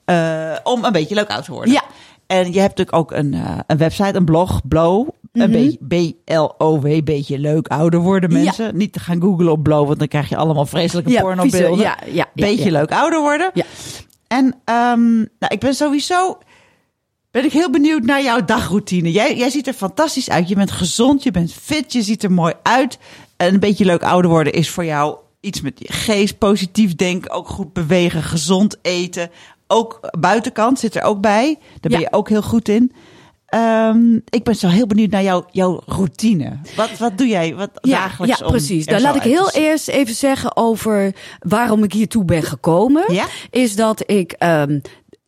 uh, om een beetje leuk oud te worden. Ja. En je hebt natuurlijk ook een, uh, een website, een blog, Blow. Mhm. Een beetje B-L-O-W, beetje leuk ouder worden mensen. Ja. Niet te gaan googlen op Blow, want dan krijg je allemaal vreselijke Ja, pornobeelden. ja, ja, ja, beetje leuk ouder worden. Ja. En um, nou, ik ben sowieso ben ik heel benieuwd naar jouw dagroutine. Jij, jij ziet er fantastisch uit. Je bent gezond, je bent fit, je ziet er mooi uit. En een beetje leuk ouder worden is voor jou iets met je geest, positief denken, ook goed bewegen, gezond eten. Ook buitenkant zit er ook bij. Daar ben je ook heel goed in. Um, ik ben zo heel benieuwd naar jouw, jouw routine. Wat, wat doe jij wat Ja, dagelijks ja precies. Dan zo laat ik heel eerst even zeggen over waarom ik hiertoe ben gekomen. Ja? Is dat ik um,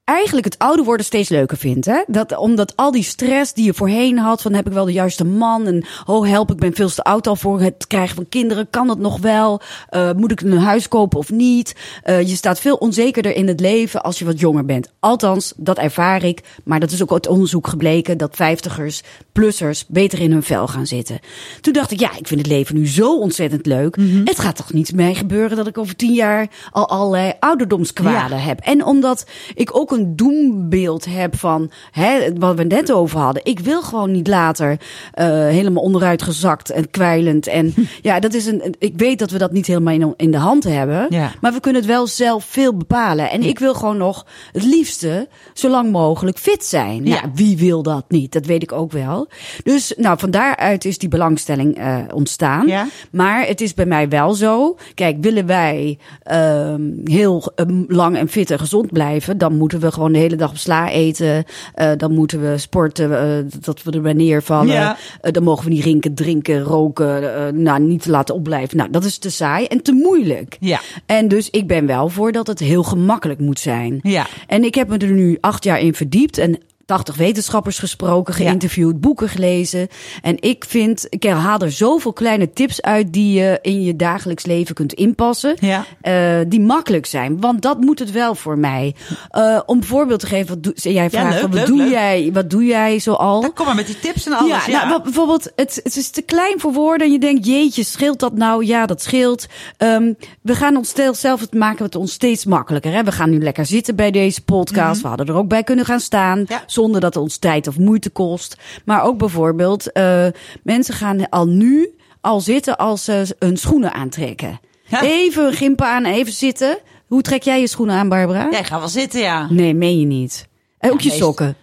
eigenlijk het ouder worden steeds leuker vind. Hè? Dat, omdat al die stress die je voorheen had, van heb ik wel de juiste man en oh help, ik ben veel te oud al voor het krijgen van kinderen, kan het nog wel? Uh, moet ik een huis kopen of niet? Uh, je staat veel onzekerder in het leven als je wat jonger bent. Althans, dat ervaar ik, maar dat is ook uit onderzoek gebleken dat vijftigers, plussers beter in hun vel gaan zitten. Toen dacht ik, ja, ik vind het leven nu zo ontzettend leuk. Mhm. Mm -hmm. Het gaat toch niet mee gebeuren dat ik over tien jaar al allerlei ouderdomskwaden Ja. heb. En omdat ik ook een doembeeld heb van hè, wat we net over hadden. Ik wil gewoon niet later uh, helemaal onderuit gezakt en kwijlend. En [laughs] ja, dat is een. Ik weet dat we dat niet helemaal in, in de hand hebben. Ja. Maar we kunnen het wel zelf veel bepalen. En ik wil gewoon nog het liefste zo lang mogelijk fit zijn. Ja. ja, wie wil dat niet? Dat weet ik ook wel. Dus nou, van daaruit is die belangstelling uh, ontstaan. Ja. Maar het is bij mij wel zo. Kijk, willen wij uh, heel um, lang en fit en gezond blijven, dan moeten we gewoon de hele dag op sla eten. Uh, dan moeten we sporten, uh, dat we erbij neervallen. Ja. Uh, dan mogen we niet rinken, drinken, roken. nou, niet te laten opblijven. Nou, dat is te saai en te moeilijk. Ja. En dus ik ben wel voor dat het heel gemakkelijk moet zijn. Ja. En ik heb me er nu acht jaar in verdiept. En 80 wetenschappers gesproken, geïnterviewd, ja. boeken gelezen. En ik vind, ik haal er zoveel kleine tips uit die je in je dagelijks leven kunt inpassen. Ja. Uh, die makkelijk zijn. Want dat moet het wel voor mij. Uh, om voorbeeld te geven, wat doe, jij vraagt, leuk, wat, leuk, doe leuk. Jij, wat doe jij zoal? Dan kom maar met die tips en alles. Ja, Nou, bijvoorbeeld, het, het is te klein voor woorden. En je denkt, jeetje, scheelt dat nou? Ja, dat scheelt. Um, we gaan ons zelf het maken het ons steeds makkelijker. Hè? We gaan nu lekker zitten bij deze podcast. Mm -hmm. We hadden er ook bij kunnen gaan staan. Zonder dat het ons tijd of moeite kost. Maar ook bijvoorbeeld, uh, mensen gaan al nu al zitten als ze hun schoenen aantrekken. Ja. Even een gimpen aan, even zitten. Hoe trek jij je schoenen aan, Barbara? Jij gaat wel zitten, ja. Nee, meen je niet. En ook Ja, je sokken.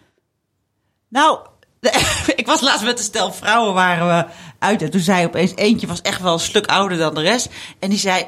Nou, [laughs] ik was laatst met een stel vrouwen waren we uit. En toen zei opeens eentje was echt wel een stuk ouder dan de rest. En die zei,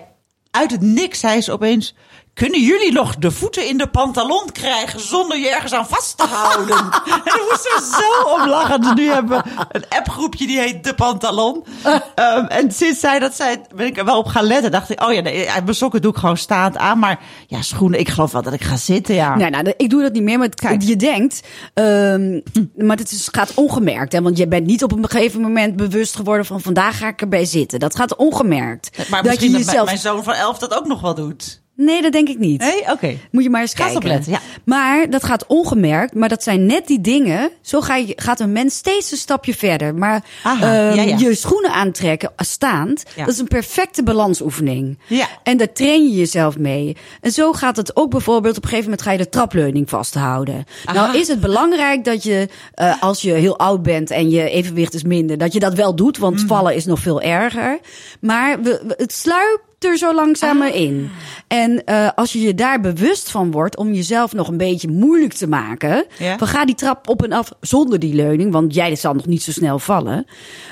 uit het niks zei ze opeens... Kunnen jullie nog de voeten in de pantalon krijgen zonder je ergens aan vast te houden? [laughs] en daar moesten we zo om lachen. Dus nu hebben we een appgroepje die heet De Pantalon. Um, [laughs] en sinds zij dat zei, ben ik er wel op gaan letten. Dacht ik, oh ja, nee, mijn sokken doe ik gewoon staand aan. Maar ja, schoenen, ik geloof wel dat ik ga zitten, ja. Nee, nou, ik doe dat niet meer. Maar het, je denkt, um, maar het is, gaat ongemerkt. Hè? Want je bent niet op een gegeven moment bewust geworden van vandaag ga ik erbij zitten. Dat gaat ongemerkt. Maar dat misschien je dat mijn zoon van elf dat ook nog wel doet. Nee, dat denk ik niet. Nee? Oké. Okay. Moet je maar eens Ga eens kijken. opletten, ja. Maar dat gaat ongemerkt. Maar dat zijn net die dingen. Zo ga je, gaat een mens steeds een stapje verder. Maar Aha, um, ja, ja. je schoenen aantrekken staand. Ja. Dat is een perfecte balansoefening. Ja. En daar train je jezelf mee. En zo gaat het ook bijvoorbeeld. Op een gegeven moment ga je de trapleuning vasthouden. Aha. Nou is het belangrijk dat je, uh, als je heel oud bent en je evenwicht is minder, dat je dat wel doet. Want Mhm. vallen is nog veel erger. Maar we, we- het sluip er zo langzaam in. En eh, als je je daar bewust van wordt om jezelf nog een beetje moeilijk te maken, Ja. van ga die trap op en af zonder die leuning, want jij zal nog niet zo snel vallen.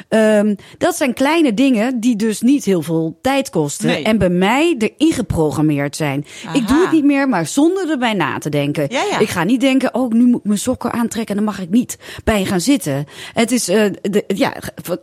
Ehm, dat zijn kleine dingen die dus niet heel veel tijd kosten Nee. en bij mij erin geprogrammeerd zijn. Ik doe het niet meer, maar zonder erbij na te denken. Ja, ja. Ik ga niet denken, oh, nu moet ik mijn sokken aantrekken en dan mag ik niet bij gaan zitten. Het is eh, de, ja,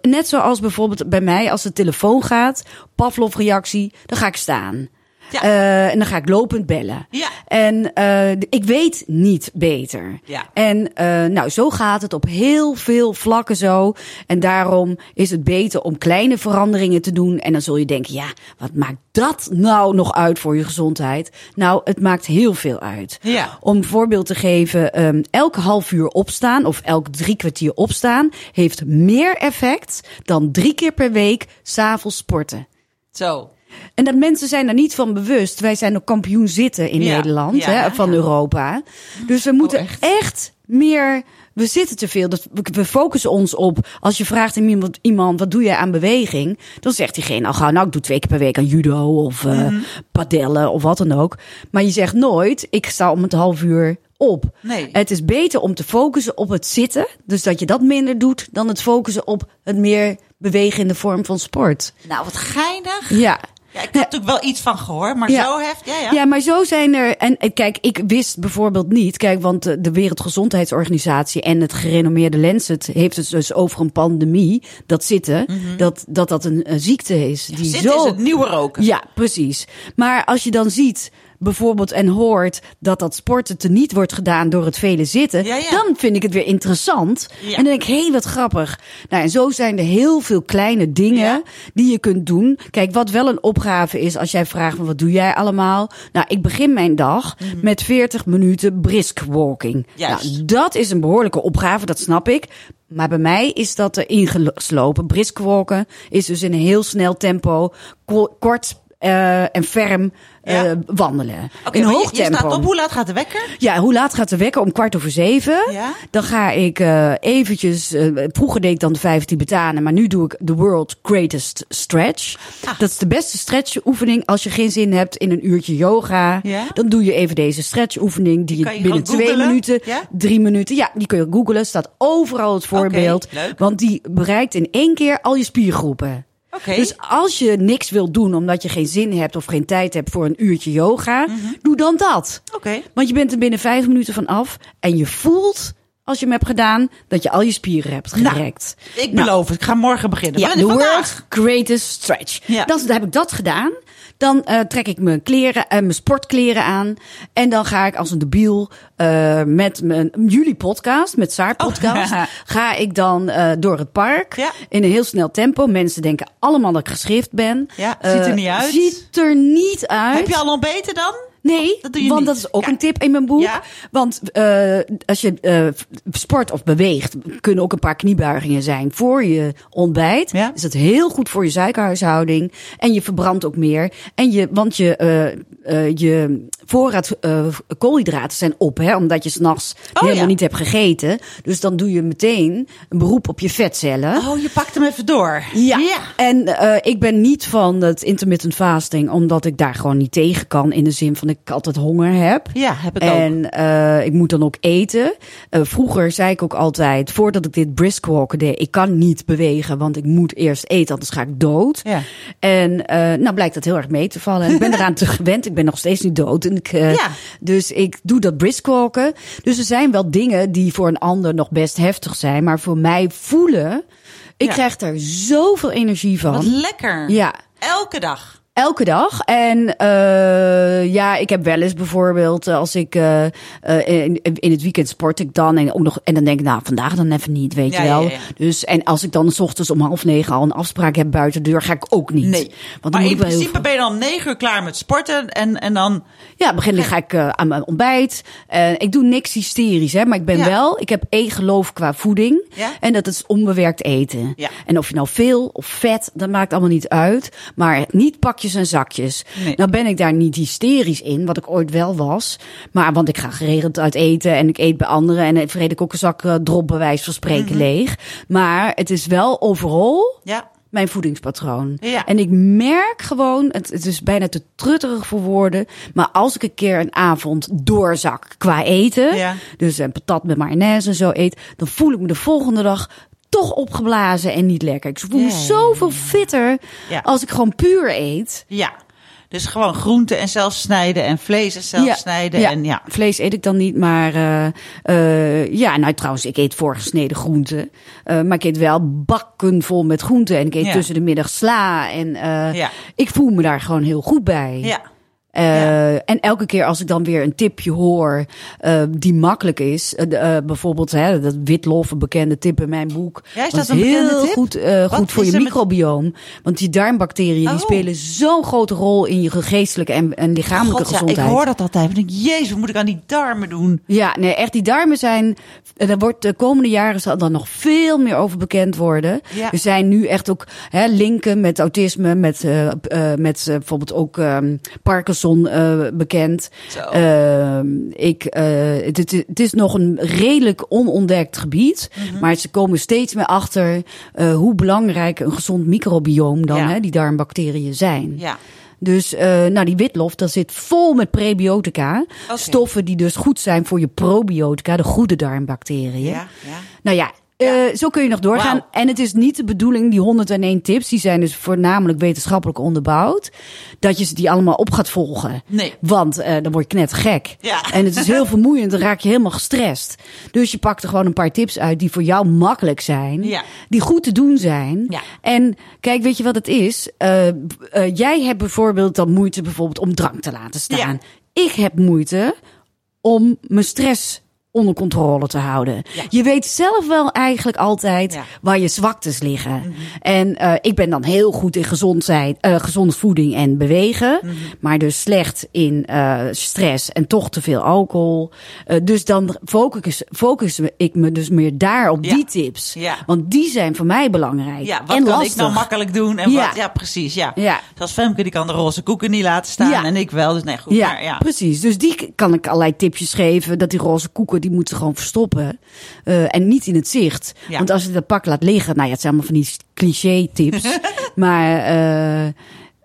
net zoals bijvoorbeeld bij mij als de telefoon gaat, Pavlov-reactie, dan ga ik staan. Ja. Eh, en dan ga ik lopend bellen. Ja. En eh, ik weet niet beter. Ja. En eh, nou, zo gaat het op heel veel vlakken zo. En daarom is het beter om kleine veranderingen te doen. En dan zul je denken, ja, wat maakt dat nou nog uit voor je gezondheid? Nou, het maakt heel veel uit. Om een voorbeeld te geven, ehm, elke half uur opstaan of elk drie kwartier opstaan heeft meer effect dan drie keer per week s'avonds sporten. Zo. En dat mensen zijn daar niet van bewust. Wij zijn ook kampioen zitten in Ja, Nederland, ja, hè, van ja. Europa. Dus we moeten echt? echt? meer. We zitten te veel. Dat we- focussen ons op. Als je vraagt aan iemand, iemand wat doe je aan beweging? Dan zegt diegene al gauw, nou, ik doe twee keer per week aan judo of eh Mhm. padellen of wat dan ook. Maar je zegt nooit, ik sta om het half uur op. Nee. Het is beter om te focussen op het zitten. Dus dat je dat minder doet dan het focussen op het meer bewegen in de vorm van sport. Nou, wat geinig. Ja. Ja, ik heb natuurlijk wel iets van gehoord, maar Ja. zo heft. Ja, ja. Ja, maar zo zijn er. En kijk, ik wist bijvoorbeeld niet. Kijk, want eh, de Wereldgezondheidsorganisatie en het gerenommeerde Lancet heeft het dus over een pandemie. Dat zitten, dat, dat dat een, een ziekte is. die zo. is het nieuwe roken. Ja, precies. Maar als je dan ziet bijvoorbeeld en hoort dat dat sporten teniet wordt gedaan door het vele zitten, Ja, ja. dan vind ik het weer interessant. Ja. En dan denk ik, hé, hey, wat grappig. Nou, en zo zijn er heel veel kleine dingen die je kunt doen. Kijk, wat wel een opgave is als jij vraagt, van, wat doe jij allemaal? Nou, ik begin mijn dag met 40 minuten brisk walking. Mhm. Juist. Nou, dat is een behoorlijke opgave, dat snap ik. Maar bij mij is dat erin geslopen. Brisk walken is dus in een heel snel tempo, ko- kort eh, en ferm eh, wandelen. In je- hoog je, tempo. staat op. Hoe laat gaat de wekker? Ja, hoe laat gaat de wekker? Om kwart over zeven. Ja. Dan ga ik eh, eventjes... vroeger deed ik dan de vijf Tibetanen, maar nu doe ik de World Greatest Stretch. Ah. Dat is de beste stretchoefening. Als je geen zin hebt in een uurtje yoga, Ja. dan doe je even deze stretchoefening. Die, kan je binnen twee googlen. minuten, drie minuten... Ja, die kun je googlen. Staat overal het voorbeeld. leuk. Want die bereikt in één keer al je spiergroepen. Dus als je niks wilt doen omdat je geen zin hebt of geen tijd hebt voor een uurtje yoga, Mhm. doe dan dat. Oké. Want je bent er binnen vijf minuten van af en je voelt, als je hem hebt gedaan, dat je al je spieren hebt Nou, gerekt. Ik Nou, beloof het. Ik ga morgen beginnen. ja, Maar de vandaag. world greatest stretch. Ja. Dan heb ik dat gedaan. Dan eh, trek ik mijn kleren, eh, mijn sportkleren aan. En dan ga ik als een debiel eh, met mijn jullie podcast, met Saar podcast, Oh. [laughs] ga ik dan door het park Ja. in een heel snel tempo. Mensen denken allemaal dat ik geschrift ben. Ja, ziet er niet uit. Ziet er niet uit. Heb je al ontbeten dan? Nee, Dat doe je want niet. dat is ook een tip in mijn boek. Ja. Want eh, als je eh, sport of beweegt, kunnen ook een paar kniebuigingen zijn voor je ontbijt. Ja. Is het heel goed voor je suikerhuishouding. En je verbrandt ook meer. En je, want je, eh, je voorraad koolhydraten zijn op, hè, omdat je s'nachts Oh, helemaal ja. niet hebt gegeten. Dus dan doe je meteen een beroep op je vetcellen. Oh, je pakt hem even door. Ja. ja. En ik ben niet van het intermittent fasting, omdat ik daar gewoon niet tegen kan. In de zin van ik altijd honger heb. Ja, heb ik ook. En eh, ik moet dan ook eten. Eh, vroeger zei ik ook altijd, voordat ik dit brisk walken deed, ik kan niet bewegen, want ik moet eerst eten, anders ga ik dood. Ja. En eh, nou blijkt dat heel erg mee te vallen. En ik ben eraan te [laughs] gewend. Ik ben nog steeds niet dood. En ik, Ja. Dus ik doe dat brisk walken. Dus er zijn wel dingen die voor een ander nog best heftig zijn, maar voor mij voelen. Ik Ja. krijg er zoveel energie van. Wat lekker. Ja. Elke dag. Elke dag. En eh, ja, ik heb wel eens bijvoorbeeld eh, als ik eh, in, in het weekend sport ik dan en ook nog en dan denk ik nou vandaag dan even niet, weet Ja, je wel. ja, ja. Dus en als ik dan s ochtends om half negen al een afspraak heb buiten de deur, ga ik ook niet. Nee. Want maar in principe veel- ben je dan om negen uur klaar met sporten. En, en dan... Ja, begin dan ga ik aan mijn ontbijt. Ik doe niks hysterisch, hè, maar ik ben wel, ik heb één geloof qua voeding. En dat is onbewerkt eten. Ja. En of je nou veel of vet, dat maakt allemaal niet uit. Maar niet pakjes en zakjes. Nee. Nou ben ik daar niet hysterisch in, wat ik ooit wel was. Maar want ik ga geregeld uit eten en ik eet bij anderen. En vreet ik ook een zak eh, drop bij wijze van spreken Mhm. leeg. Maar het is wel overal Ja. mijn voedingspatroon. Ja. En ik merk gewoon, het, het is bijna te trutterig voor woorden, maar als ik een keer een avond doorzak qua eten, Ja. dus een patat met mayonaise en zo eet, dan voel ik me de volgende dag toch opgeblazen en niet lekker. Ik voel me zoveel fitter als ik gewoon puur eet. Ja. Dus gewoon groenten en zelf snijden en vlees en zelf snijden. En ja. Vlees eet ik dan niet, maar eh, eh, ja, nou trouwens, ik eet voorgesneden groenten. Eh, maar ik eet wel bakken vol met groenten. En ik eet Ja. tussen de middag sla. En ik voel me daar gewoon heel goed bij. Ja. Eh, En elke keer als ik dan weer een tipje hoor eh, die makkelijk is. eh, bijvoorbeeld hè, dat witlof, een bekende tip in mijn boek. Ja, is Dat dat een bekende heel tip? goed, goed voor is je met- microbioom. Want die darmbacteriën Oh. die spelen zo'n grote rol in je geestelijke en, en lichamelijke God, ja, ik gezondheid. hoor dat altijd. Ik denk, jezus, wat moet ik aan die darmen doen? Ja, nee, echt die darmen zijn. Daar wordt de komende jaren zal dan nog veel meer over bekend worden. Ja. Er zijn nu echt ook hè, linken met autisme, met, met bijvoorbeeld ook ehm, Parkinson eh, bekend. Ehm, ik, eh, het, is nog een redelijk onontdekt gebied, Mhm. maar ze komen steeds meer achter eh, hoe belangrijk een gezond microbioom dan Ja. hè, die darmbacteriën zijn. Ja. Dus nou, die witlof, dat zit vol met prebiotica. Stoffen die dus goed zijn voor je probiotica, de goede darmbacteriën. Ja. Ja. Nou ja, eh, zo kun je nog doorgaan. En het is niet de bedoeling, die 101 tips, die zijn dus voornamelijk wetenschappelijk onderbouwd, dat je ze die allemaal op gaat volgen. Nee. Want eh, dan word je net gek. Ja. En het is heel vermoeiend, dan raak je helemaal gestrest. Dus je pakt er gewoon een paar tips uit die voor jou makkelijk zijn. Ja. Die goed te doen zijn. Ja. En kijk, weet je wat het is? Eh, jij hebt bijvoorbeeld dan moeite bijvoorbeeld om drank te laten staan. Ik heb moeite om mijn stress onder controle te houden. Ja. Je weet zelf wel eigenlijk altijd Ja. Mhm. waar je zwaktes liggen. En eh, ik ben dan heel goed in gezond zijn, eh, gezonde voeding en bewegen. Mhm. Maar dus slecht in eh, stress en toch te veel alcohol. Eh, dus dan focus, focus ik me dus meer daar op Ja. die tips. Want die zijn voor mij belangrijk. Ja, wat en kan lastig. ik nou makkelijk doen? En Ja. wat, ja, precies. Ja. Ja. Zoals Femke, die kan de roze koeken niet laten staan. En ik wel. Dus nee, goed. Maar, ja. precies. Dus die kan ik allerlei tipjes geven. Dat die roze koeken, die moeten ze gewoon verstoppen. Eh, en niet in het zicht. Ja. Want als je dat pak laat liggen, nou ja, het zijn allemaal van die cliché tips. [laughs] maar, eh,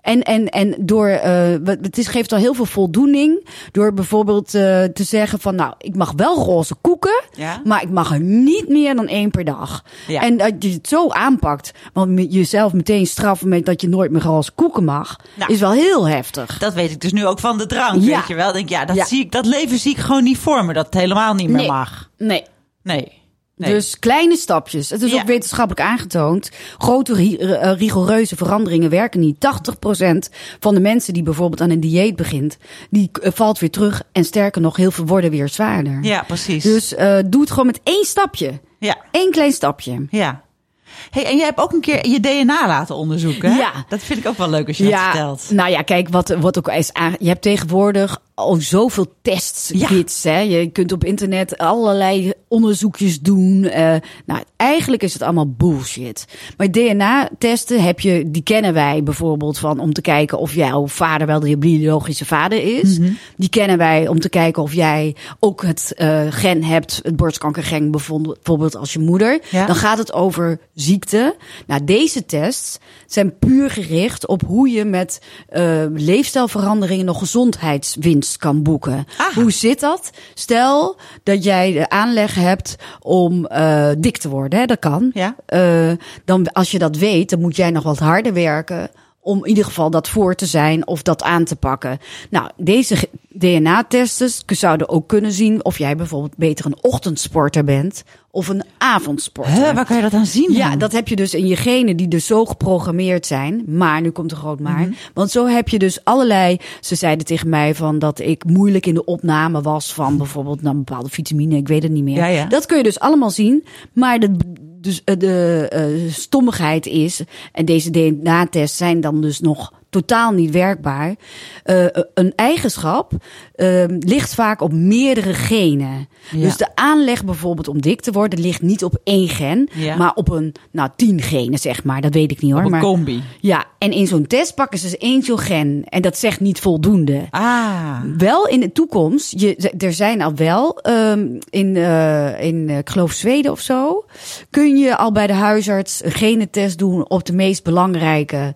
en, en, en door, eh, het is, geeft al heel veel voldoening. Door bijvoorbeeld eh, te zeggen van, nou, ik mag wel roze koeken. Ja. Maar ik mag er niet meer dan één per dag. Ja. En dat je het zo aanpakt. Want jezelf meteen straffen met dat je nooit meer roze koeken mag. Nou. is wel heel heftig. Dat weet ik dus nu ook van de drank, Ja. weet je wel. Denk, ja, dat. Zie ik, dat leven zie ik gewoon niet voor me. Dat het helemaal niet meer Nee. mag. Nee. Nee. Nee. Dus kleine stapjes. Het is Ja. ook wetenschappelijk aangetoond. Grote eh, rigoureuze veranderingen werken niet. 80% van de mensen die bijvoorbeeld aan een dieet begint, die eh, valt weer terug. En sterker nog, heel veel worden weer zwaarder. ja, precies. Dus eh, doe het gewoon met één stapje. ja, Eén klein stapje. ja. Hey, en jij hebt ook een keer je DNA laten onderzoeken. Hè? Ja. Dat vind ik ook wel leuk als je dat vertelt. nou ja, kijk, wat, wat ook is Je hebt tegenwoordig al zoveel tests, Ja. Hè? Je kunt op internet allerlei onderzoekjes doen. eh, nou, eigenlijk is het allemaal bullshit. Maar DNA-testen heb je, die kennen wij bijvoorbeeld van om te kijken of jouw vader wel de biologische vader is. Mhm. Die kennen wij om te kijken of jij ook het eh, gen hebt, het borstkankergen bijvoorbeeld bijvoorbeeld als je moeder. Ja. Dan gaat het over ziekte. Nou, deze tests zijn puur gericht op hoe je met eh, leefstijlveranderingen nog gezondheidswinst kan boeken. Hoe zit dat? Stel dat jij de aanleg hebt om eh, dik te worden, hè? dat kan. Ja. Eh, dan, als je dat weet, dan moet jij nog wat harder werken om in ieder geval dat voor te zijn of dat aan te pakken. Nou, deze DNA-testen zouden ook kunnen zien of jij bijvoorbeeld beter een ochtendsporter bent of een avondsporter. Huh, waar kan je dat aan zien? Ja, dat heb je dus in je genen die dus zo geprogrammeerd zijn. Maar, nu komt er groot maar. Mhm. Want zo heb je dus allerlei... Ze zeiden tegen mij van dat ik moeilijk in de opname was van bijvoorbeeld nou, een bepaalde vitamine. Ik weet het niet meer. Ja, ja. Dat kun je dus allemaal zien. Maar de, dus, eh, de eh, stommigheid is... En deze DNA-tests zijn dan dus nog totaal niet werkbaar. Eh, een eigenschap eh, ligt vaak op meerdere genen. Ja. Dus de aanleg bijvoorbeeld om dik te worden ligt niet op één gen, Ja. maar op een, nou, tien genen zeg maar. Dat weet ik niet hoor. Op een maar, combi. Ja, en in zo'n test pakken ze één zo'n gen. En dat zegt niet voldoende. Ah. Wel in de toekomst, je, er zijn al wel ehm, in, eh, in eh, ik geloof Zweden of zo, kun je al bij de huisarts een genetest doen op de meest belangrijke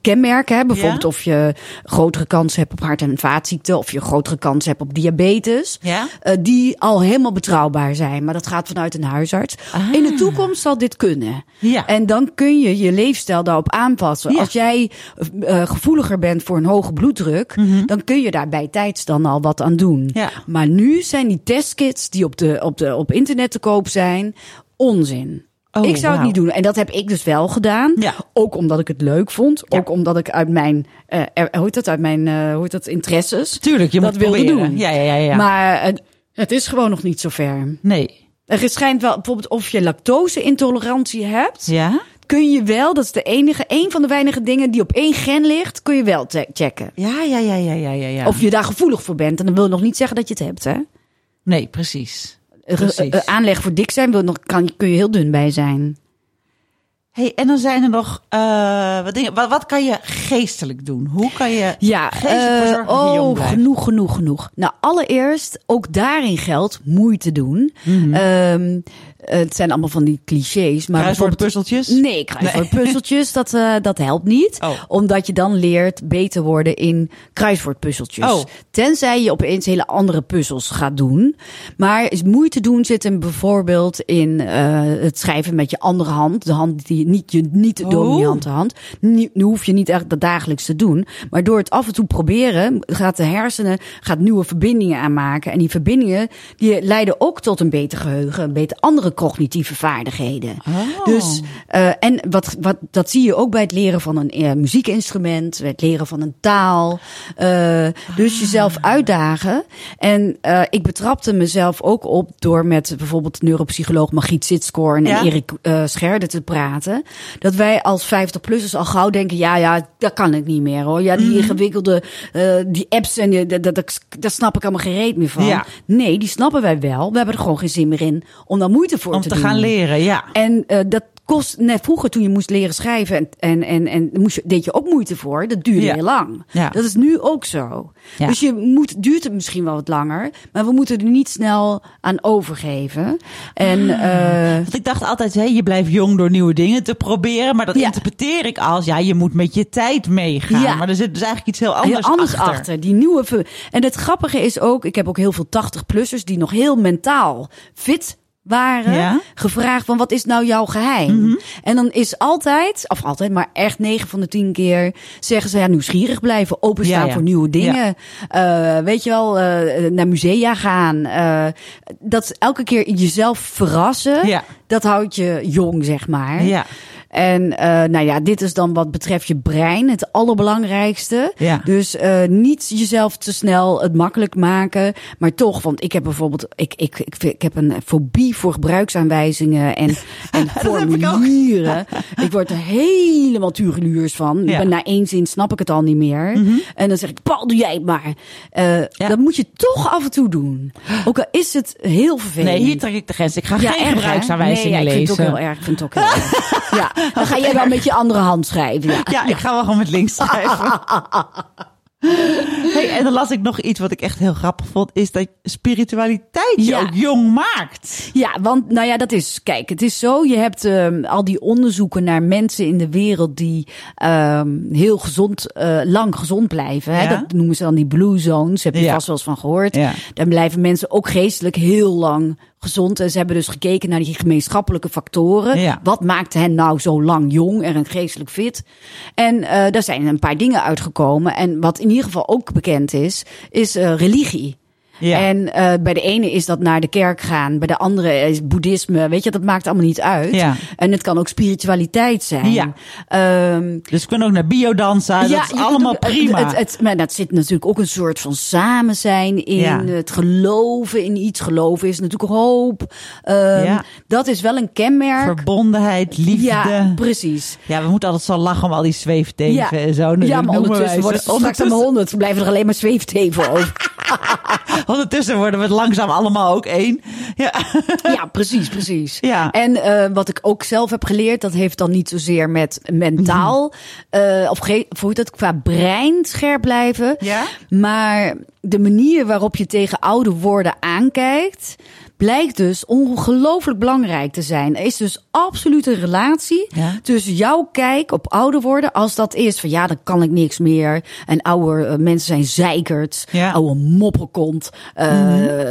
kenmerken. Hè? Bijvoorbeeld Ja? of je grotere kans hebt op hart- en vaatziekten, of je grotere kans hebt op diabetes. Ja? eh, die al helemaal betrouwbaar zijn. Maar dat gaat vanuit een huisarts. Ah. In de toekomst zal dit kunnen. Ja. En dan kun je je leefstijl daarop aanpassen. Als jij eh, gevoeliger bent voor een hoge bloeddruk, dan kun je daar bij tijds dan al wat aan doen. Mhm. Maar nu zijn die testkits die op, de, op, de, op internet te koop zijn, onzin. Oh, ik zou het niet doen. En dat heb ik dus wel gedaan. Ja. Ook omdat ik het leuk vond. Ja. Ook omdat ik uit mijn, er- hoe heet dat, uit mijn, eh, hoe heet dat, interesses. Tuurlijk, je dat moet wilde proberen. doen. Ja, ja, ja. ja. Maar het is gewoon nog niet zo ver. nee. Er schijnt wel, bijvoorbeeld of je lactose-intolerantie hebt Ja? kun je wel, dat is de enige, een van de weinige dingen die op één gen ligt, kun je wel checken. Ja, ja, ja, ja, ja, ja. ja. Of je daar gevoelig voor bent. En dat wil nog niet zeggen dat je het hebt, hè? Nee, precies. Precies. eh, aanleg voor dik zijn wil nog, kan, kun je heel dun bij zijn. Hey, en dan zijn er nog uh, wat dingen. Wat, wat kan je geestelijk doen? Hoe kan je Ja, geestelijk eh, jong oh, genoeg, genoeg, genoeg. Nou, allereerst, ook daarin geldt moeite doen. Mhm. Ehm, het zijn allemaal van die clichés. Maar bijvoorbeeld- Kruiswoordpuzzeltjes? Nee, kruiswoordpuzzeltjes, [laughs] dat, eh, dat helpt niet. Oh. Omdat je dan leert beter worden in kruiswoordpuzzeltjes. Oh. Tenzij je opeens hele andere puzzels gaat doen. Maar is moeite doen zit hem bijvoorbeeld in eh, het schrijven met je andere hand. De hand die niet je niet de Oh. dominante hand. Nu, nu hoef je niet echt dat dagelijks te doen. Maar door het af en toe proberen gaat de hersenen gaat nieuwe verbindingen aanmaken. En die verbindingen die leiden ook tot een beter geheugen, een beter andere cognitieve vaardigheden. Oh. Dus eh, en wat, wat dat zie je ook bij het leren van een eh, muziekinstrument, bij het leren van een taal. Eh, dus jezelf uitdagen. En ik betrapte mezelf ook op door met bijvoorbeeld neuropsycholoog Margriet Sitskoorn en Ja. Erik Scherder te praten. Dat wij als 50-plussers al gauw denken, ja, ja, dat kan ik niet meer hoor. Ja, die ingewikkelde, eh, die apps en dat, dat, dat, daar snap ik allemaal geen reet meer van. Ja. Nee, die snappen wij wel. We hebben er gewoon geen zin meer in om daar moeite voor Om te, gaan leren, ja. En eh, dat kost net vroeger toen je moest leren schrijven en en en, en moest je, deed je ook moeite voor. Dat duurde Ja. heel lang. Ja. Dat is nu ook zo. Ja. Dus je moet duurt het misschien wel wat langer, maar we moeten er niet snel aan overgeven. En eh, Want ik dacht altijd, hè, je blijft jong door nieuwe dingen te proberen. Maar dat interpreteer ik als, ja, je moet met je tijd meegaan. Maar er zit dus eigenlijk iets heel anders, heel anders achter. achter. Die nieuwe. En het grappige is ook, ik heb ook heel veel 80-plussers die nog heel mentaal fit waren. Ja. Mhm. Gevraagd van wat is nou jouw geheim? En dan is altijd, of altijd, maar echt 9 van de 10 keer zeggen ze ja, nieuwsgierig blijven, openstaan Ja, ja. voor nieuwe dingen. Eh, weet je wel, eh, naar musea gaan. Eh, dat elke keer jezelf verrassen. Dat houdt je jong, zeg maar. Ja. En eh, nou ja, dit is dan wat betreft je brein het allerbelangrijkste. Ja. Dus eh, niet jezelf te snel het makkelijk maken. Maar toch, want ik heb bijvoorbeeld, ik, ik, ik, ik heb een fobie voor gebruiksaanwijzingen en, [laughs] en ik formulieren. Ik, word er helemaal tureluurs van. Ja. Mhm. Na één zin snap ik het al niet meer. En dan zeg ik, Paul, doe jij het maar. Eh, Ja. Dat moet je toch af en toe doen. Ook al is het heel vervelend. Nee, hier trek ik de grens. Ik ga geen erg, gebruiksaanwijzingen nee, ja, ik lezen. vind het ook heel erg. Ik vind het ook heel erg. [laughs] Ja, dan ga jij wel met je andere hand schrijven. Ja. Ja, ik ga wel gewoon met links schrijven. [laughs] hey, en dan las ik nog iets wat ik echt heel grappig vond. Is dat spiritualiteit je Ja. ook jong maakt. Ja, want nou ja, dat is, kijk, het is zo. Je hebt ehm, al die onderzoeken naar mensen in de wereld die ehm, heel gezond, eh, lang gezond blijven. Hè? Ja. Dat noemen ze dan die blue zones. Heb je Ja. vast wel eens van gehoord. Dan blijven mensen ook geestelijk heel lang gezond. En ze hebben dus gekeken naar die gemeenschappelijke factoren. Ja. Wat maakt hen nou zo lang jong en geestelijk fit? En eh daar zijn een paar dingen uitgekomen. En wat in ieder geval ook bekend is, is eh, religie. Ja. En eh, bij de ene is dat naar de kerk gaan, bij de andere is boeddhisme. Weet je, dat maakt allemaal niet uit. Ja. En het kan ook spiritualiteit zijn. Ja. Ehm, Dus we kunnen ook naar biodansen. dat is allemaal kunt prima. Het, het, maar dat zit natuurlijk ook een soort van samen zijn in Ja. het geloven in iets. Geloven is natuurlijk hoop. Ehm, Ja. Dat is wel een kenmerk. Verbondenheid, liefde. Ja, precies. Ja, we moeten altijd zo lachen om al die zweefteven Ja, en zo. Nou, ja maar ondertussen worden het straks allemaal honderd. Blijven er alleen maar zweefteven over. [laughs] Ondertussen worden we het langzaam allemaal ook één. Ja. [laughs] Ja, precies, precies. Ja. En eh, wat ik ook zelf heb geleerd, dat heeft dan niet zozeer met mentaal, eh, of, hoe heet dat, qua brein scherp blijven. Ja? Maar de manier waarop je tegen oude woorden aankijkt, blijkt dus ongelooflijk belangrijk te zijn. Er is dus absoluut een relatie Ja. tussen jouw kijk op oude woorden, als dat is van ja, dan kan ik niks meer. En oude eh, mensen zijn zeikert, Ja. Oude mopperkont. Eh,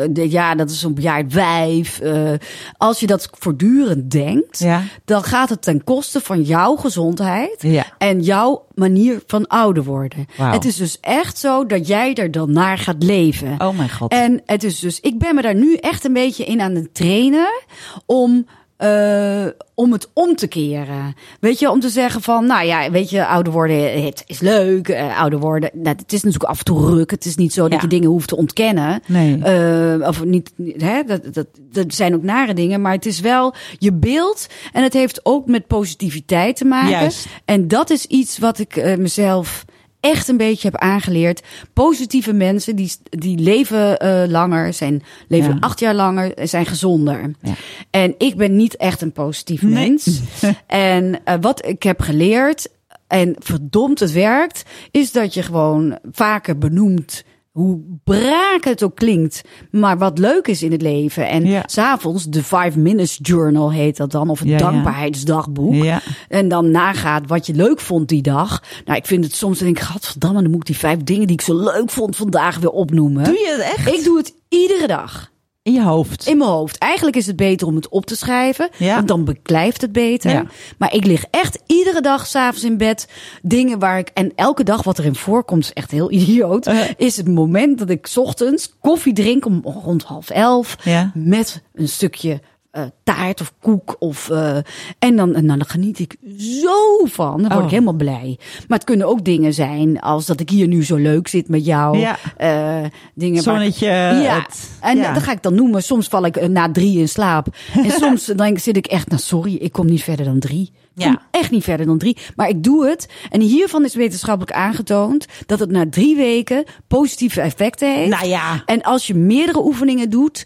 de- ja, dat is een bejaard wijf. Eh, als je dat voortdurend denkt, Ja. dan gaat het ten koste van jouw gezondheid en jouw manier van ouder worden. Het is dus echt zo dat jij er dan naar gaat leven. Oh mijn god. En het is dus, ik ben me daar nu echt een beetje in aan het trainen om. Eh, om het om te keren. Weet je, om te zeggen van, nou ja, weet je, ouder worden het is leuk. eh, ouder worden, nou, het is natuurlijk af en toe ruk. Het is niet zo dat Ja. je dingen hoeft te ontkennen. Nee. Eh, of niet, hè, dat, dat, dat zijn ook nare dingen, maar het is wel je beeld. En het heeft ook met positiviteit te maken. Juist. En dat is iets wat ik eh, mezelf echt een beetje heb aangeleerd. Positieve mensen die, die leven eh, langer, zijn, leven Ja. acht jaar langer, zijn gezonder. Ja. En ik ben niet echt een positief Nee. mens. [laughs] en eh, wat ik heb geleerd, en verdomd het werkt, is dat je gewoon vaker benoemt hoe braak het ook klinkt, maar wat leuk is in het leven. En Ja. s'avonds de Five Minutes Journal heet dat dan, of het Ja, dankbaarheidsdagboek. Ja. En dan nagaat wat je leuk vond die dag. Nou, ik vind het soms, denk ik, gadverdamme, dan moet ik die vijf dingen die ik zo leuk vond vandaag weer opnoemen. Doe je het echt? Ik doe het iedere dag. In je hoofd. In mijn hoofd. Eigenlijk is het beter om het op te schrijven. Ja. Want dan beklijft het beter. Ja. Maar ik lig echt iedere dag s'avonds in bed. Dingen waar ik. En elke dag wat erin voorkomt, is echt heel [laughs] idioot. Uh. Is het moment dat ik 's ochtends koffie drink om rond half elf. Ja. Met een stukje. Eh, taart of koek of eh, en dan en dan geniet ik zo van dan word ik Oh. helemaal blij maar het kunnen ook dingen zijn als dat ik hier nu zo leuk zit met jou Ja. Eh, dingen waar Zonnetje. ja, het- en ja. dat ga ik dan noemen. Soms val ik na drie in slaap. En [laughs] soms dan zit ik echt, nou sorry, ik kom niet verder dan drie. Ik kom Ja. echt niet verder dan drie. Maar ik doe het. En hiervan is wetenschappelijk aangetoond dat het na drie weken positieve effecten heeft. Nou ja. En als je meerdere oefeningen doet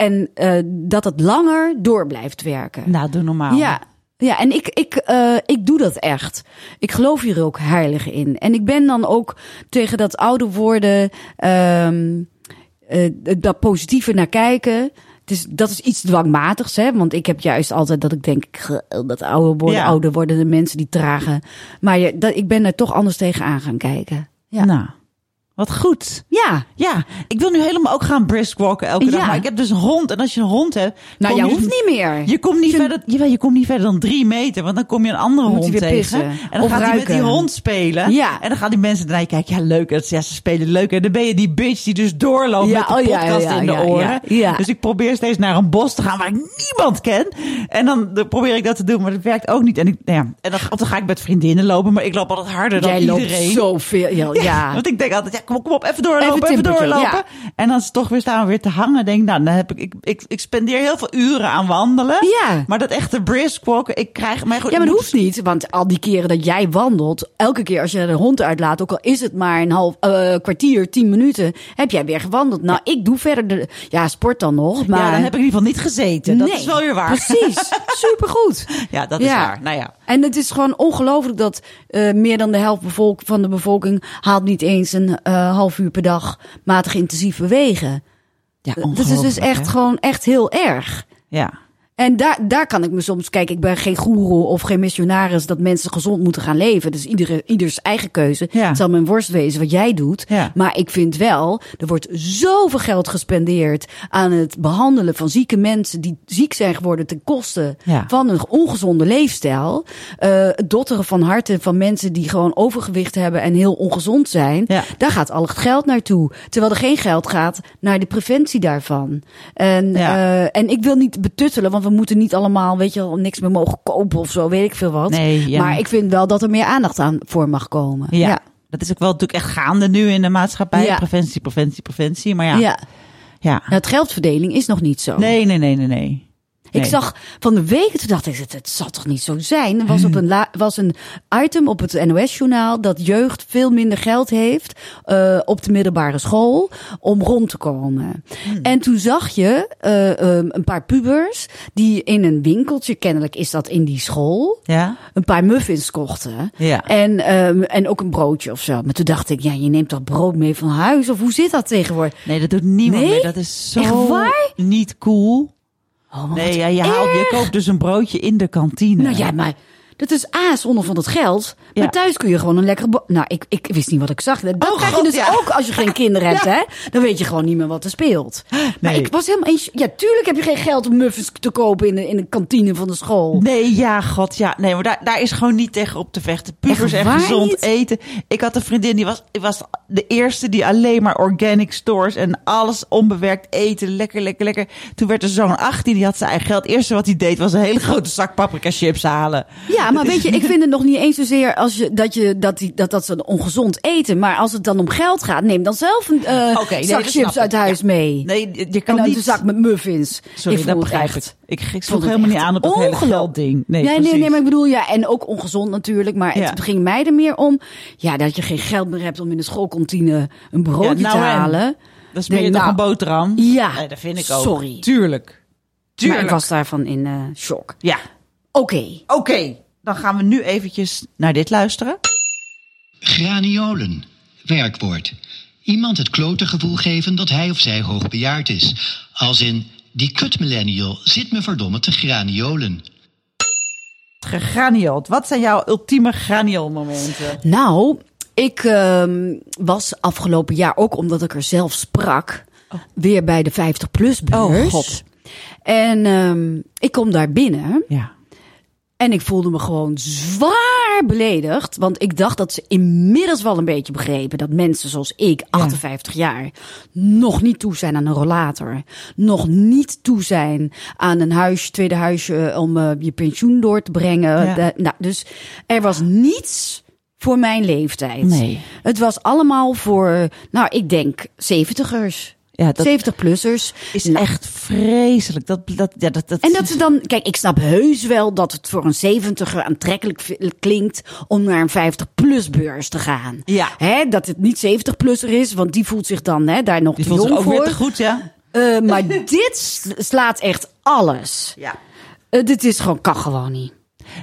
en eh, dat het langer door blijft werken. Nou, doe normaal. Ja. Ja, en ik, ik, eh, ik doe dat echt. Ik geloof hier ook heilig in. En ik ben dan ook tegen dat oude worden, ehm eh, dat positieve naar kijken. Het is, dat is iets dwangmatigs, hè? Want ik heb juist altijd dat ik denk, "Ge- dat ouder worden, Ja. ouder worden de mensen die dragen. Maar je, dat, ik ben er toch anders tegenaan gaan kijken. Ja. Nou, wat goed. ja. Ja, ik wil nu helemaal ook gaan briskwalken elke dag. Maar ik heb dus een hond. En als je een hond hebt... Nou, je hoeft niet meer. Je komt niet, verder, jawel, je komt niet verder dan drie meter. Want dan kom je een andere Moet hond tegen. pissen. En dan Of gaat hij met die hond spelen. Ja. En dan gaan die mensen naar je kijken. Ja, leuk. Dat- Ja, ze spelen leuk. En dan ben je die bitch die dus doorloopt Ja, met de oh ja, podcast ja, in de oren. ja, ja. Dus ik probeer steeds naar een bos te gaan waar ik niemand ken. En dan probeer ik dat te doen. Maar dat werkt ook niet. En, ik, nou ja, en dan, of dan ga ik met vriendinnen lopen. Maar ik loop altijd harder dan Jij loopt iedereen. zoveel. Ja, [laughs] ja. Want ik denk altijd, ja, kom, op, kom op, even doorlopen, Even doorlopen. ja. En dan is toch weer staan we weer te hangen. Denk, nou, dan heb ik, ik, ik, ik spendeer heel veel uren aan wandelen. Ja. Maar dat echte brisk walken, ik krijg mij goed. Ja, maar dat hoeft niet. Want al die keren dat jij wandelt, elke keer als je de hond uitlaat, ook al is het maar een half eh, kwartier, tien minuten, heb jij weer gewandeld. Nou, ik doe verder de, ja, sport dan nog. Maar Ja, dan heb ik in ieder geval niet gezeten. Dat is wel weer waar. Precies, [laughs] supergoed. Ja, dat is waar. Nou ja. En het is gewoon ongelooflijk dat eh, meer dan de helft bevolk van de bevolking haalt niet eens een eh, half uur per dag matig intensief bewegen. Ja, Dat is dus echt hè? gewoon echt heel erg. Ja. En daar, daar kan ik me soms, kijk, ik ben geen goeroe of geen missionaris dat mensen gezond moeten gaan leven. Dus iedere, ieders eigen keuze. Ja. Het zal mijn worst wezen wat jij doet. Ja. Maar ik vind wel, er wordt zoveel geld gespendeerd aan het behandelen van zieke mensen die ziek zijn geworden ten koste Ja. van een ongezonde leefstijl. Eh, het dotteren van harten van mensen die gewoon overgewicht hebben en heel ongezond zijn. Daar gaat al het geld naartoe. Terwijl er geen geld gaat naar de preventie daarvan. En, eh, en ik wil niet betuttelen, want we moeten niet allemaal, weet je wel, niks meer mogen kopen of zo, weet ik veel wat. Nee, ja. Maar ik vind wel dat er meer aandacht aan voor mag komen. Ja. Dat is ook wel natuurlijk echt gaande nu in de maatschappij. Ja. Preventie, preventie, preventie. Maar ja. ja. ja. Nou, het geldverdeling is nog niet zo. Nee, nee, nee, nee, nee. Ik zag van de week, toen dacht ik, het, het zal toch niet zo zijn. Er was, op een la, was een item op het NOS-journaal dat jeugd veel minder geld heeft eh, op de middelbare school om rond te komen. En toen zag je eh, ehm, een paar pubers die in een winkeltje, kennelijk is dat in die school, Ja? een paar muffins kochten. Ja. En, ehm, en ook een broodje of zo. Maar toen dacht ik, ja, je neemt toch brood mee van huis? Of hoe zit dat tegenwoordig? Nee, dat doet niemand Nee? meer. Dat is zo Echt waar? niet cool. Oh, Nee, ja, je, haalt, je koopt dus een broodje in de kantine. Nou ja, maar dat is A, zonder van het geld. Ja. Maar thuis kun je gewoon een lekkere... Nou, ik, ik wist niet wat ik zag. Dat Oh, krijg God, je dus ja. ook als je geen [laughs] kinderen hebt, hè? Dan weet je gewoon niet meer wat er speelt. Maar Nee. ik was helemaal eens... Ja, tuurlijk heb je geen geld om muffins te kopen in de, in de kantine van de school. Nee, ja, god, ja. Nee, maar daar, daar is gewoon niet tegen op te vechten. Pubers en gezond niet? eten. Ik had een vriendin, die was, was de eerste die alleen maar organic stores en alles onbewerkt eten. Lekker, lekker, lekker. Toen werd er zo'n 18, die had zijn eigen geld. Het eerste wat hij deed was een hele grote zak paprika chips halen. Ja, maar [laughs] weet je, ik vind het nog niet eens zozeer als je, dat, je, dat, die, dat, dat ze ongezond eten. Maar als het dan om geld gaat, neem dan zelf een nee, zak dat chips uit huis Ja. mee. Nee, je en kan dan niet... een zak met muffins. Sorry, ik dat begrijp ik. Ik, ik helemaal niet aan op dat hele geldding. Nee, nee, nee, nee, maar ik bedoel, ja, en ook ongezond natuurlijk. Maar Ja. het ging mij er meer om, ja, dat je geen geld meer hebt om in de schoolkantine een broodje Ja, nou te en? halen. Dan smeer je Nee, toch nou, een boterham? Ja, Nee, dat vind ik ook. sorry. Tuurlijk. Maar Tuurlijk. ik was daarvan in eh shock. Ja. Oké. Oké, dan gaan we nu eventjes naar dit luisteren. Graniolen. Werkwoord. Iemand het klote gevoel geven dat hij of zij hoogbejaard is. Als in, die kut millennial zit me verdomme te graniolen. Gegranield. Wat zijn jouw ultieme graniolmomenten? Nou, ik ehm, was afgelopen jaar ook omdat ik er zelf sprak, weer bij de 50-plus beurs. Oh, God. En ehm, ik kom daar binnen Ja. En ik voelde me gewoon zwaar beledigd. Want ik dacht dat ze inmiddels wel een beetje begrepen dat mensen zoals ik, 58 jaar, nog niet toe zijn aan een rollator. Nog niet toe zijn aan een huisje, tweede huisje om eh, je pensioen door te brengen. Ja. De- nou, dus er was niets voor mijn leeftijd. Nee. Het was allemaal voor, nou, ik denk 70ers. Ja, dat 70-plussers. is echt vreselijk. Dat, dat, ja, dat, dat En dat ze dan, kijk, ik snap heus wel dat het voor een 70er aantrekkelijk klinkt om naar een 50-plus beurs te gaan. Ja. Hè, dat het niet 70-plusser is, want die voelt zich dan hè, daar nog die te voelt zich jong ook weer voor. te goed, ja? Eh, maar [laughs] dit slaat echt alles. Ja. Eh, dit is gewoon, kan gewoon niet.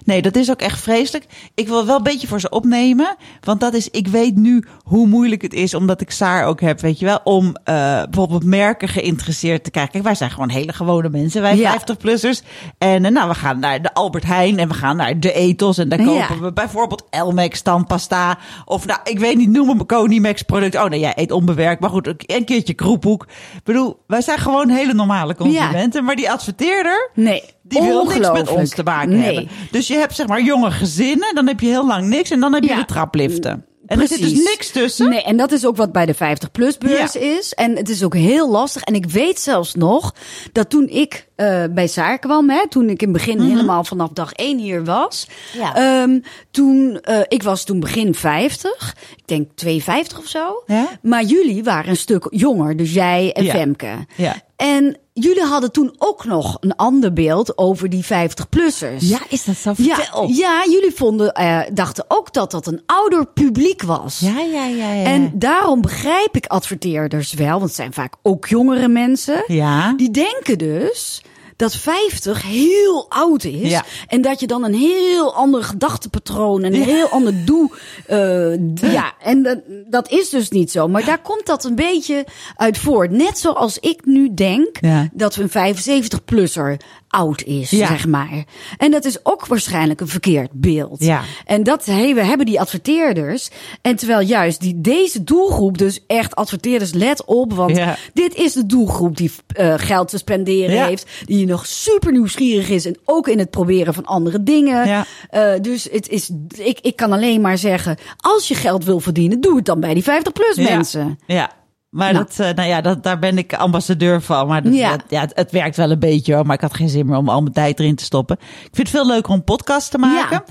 Nee, dat is ook echt vreselijk. Ik wil wel een beetje voor ze opnemen. Want dat is, ik weet nu hoe moeilijk het is, omdat ik Saar ook heb, weet je wel, om eh, bijvoorbeeld merken geïnteresseerd te krijgen. Kijk, wij zijn gewoon hele gewone mensen, wij Ja. 50-plussers. En eh, nou, we gaan naar de Albert Heijn en we gaan naar de Ethos. En daar Ja. kopen we bijvoorbeeld Elmex tandpasta. Of nou, ik weet niet, noem een Conimax product. Oh nee, jij eet onbewerkt. Maar goed, een keertje kroephoek. Ik bedoel, wij zijn gewoon hele normale consumenten. Maar die adverteerder, Nee, die wil niks met ons te maken nee. hebben. Dus je hebt zeg maar jonge gezinnen, dan heb je heel lang niks en dan heb je Ja. de trapliften. En er zit dus niks tussen. Nee, en dat is ook wat bij de 50-plus-beurs Ja. is. En het is ook heel lastig. En ik weet zelfs nog dat toen ik eh, bij Saar kwam, hè, toen ik in het begin helemaal vanaf dag één hier was. Mhm. Ja. ehm, toen, eh, ik was toen begin 50, ik denk 52 of zo. Ja. Maar jullie waren een stuk jonger, dus jij en Ja. Femke. Ja. En jullie hadden toen ook nog een ander beeld over die 50-plussers. is dat zo? Ja, ja, jullie vonden, eh, dachten ook dat dat een ouder publiek was. ja, ja, ja. ja. En daarom begrijp ik adverteerders wel, want het zijn vaak ook jongere mensen. ja. Die denken dus dat 50 heel oud is. Ja. En dat je dan een heel ander gedachtepatroon en een heel ander doe. eh, ja, en dat, dat is dus niet zo. Maar daar komt dat een beetje uit voort. Net zoals ik nu denk Ja. dat een 75-plusser oud is, Ja. zeg maar. En dat is ook waarschijnlijk een verkeerd beeld. Ja. En dat hey, we hebben die adverteerders. En terwijl juist die, deze doelgroep, dus echt adverteerders, let op. Want Ja. dit is de doelgroep die eh, geld te spenderen Ja. heeft. Die nog super nieuwsgierig is. En ook in het proberen van andere dingen. Ja. Eh, dus het is, ik, ik kan alleen maar zeggen, als je geld wil verdienen, doe het dan bij die 50-plus Ja. mensen. Ja. Maar Nou. dat, eh, nou ja, dat, daar ben ik ambassadeur van. Maar dat, Ja. dat- ja, het, het werkt wel een beetje hoor. Maar ik had geen zin meer om al mijn tijd erin te stoppen. Ik vind het veel leuker om podcast te maken.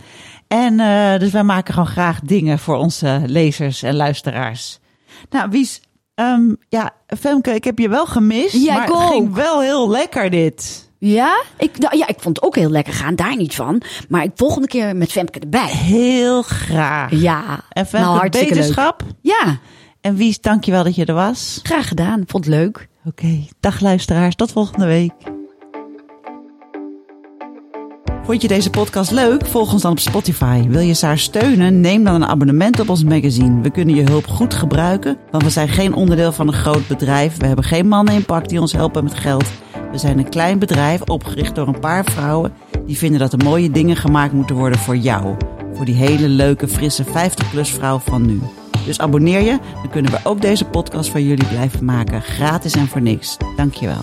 En eh, dus wij maken gewoon graag dingen voor onze lezers en luisteraars. Nou, Wies, ehm, ja, Femke, ik heb je wel gemist. Ja, maar ik het ging wel heel lekker dit. Ja? Ik, nou, ja, ik vond het ook heel lekker gaan, daar niet van. Maar ik volgende keer met Femke erbij. Heel graag. Ja, En Femke, nou, hartstikke leuk. beterschap. Ja, En Wies, dankjewel dat je er was. graag gedaan. Vond het leuk. Oké, dag luisteraars, tot volgende week. Vond je deze podcast leuk? Volg ons dan op Spotify. Wil je Saar steunen? Neem dan een abonnement op ons magazine. We kunnen je hulp goed gebruiken, want we zijn geen onderdeel van een groot bedrijf. We hebben geen mannen in pak die ons helpen met geld. We zijn een klein bedrijf opgericht door een paar vrouwen die vinden dat er mooie dingen gemaakt moeten worden voor jou. Voor die hele leuke, frisse 50-plus vrouw van nu. Dus abonneer je, dan kunnen we ook deze podcast voor jullie blijven maken. Gratis en voor niks. Dankjewel.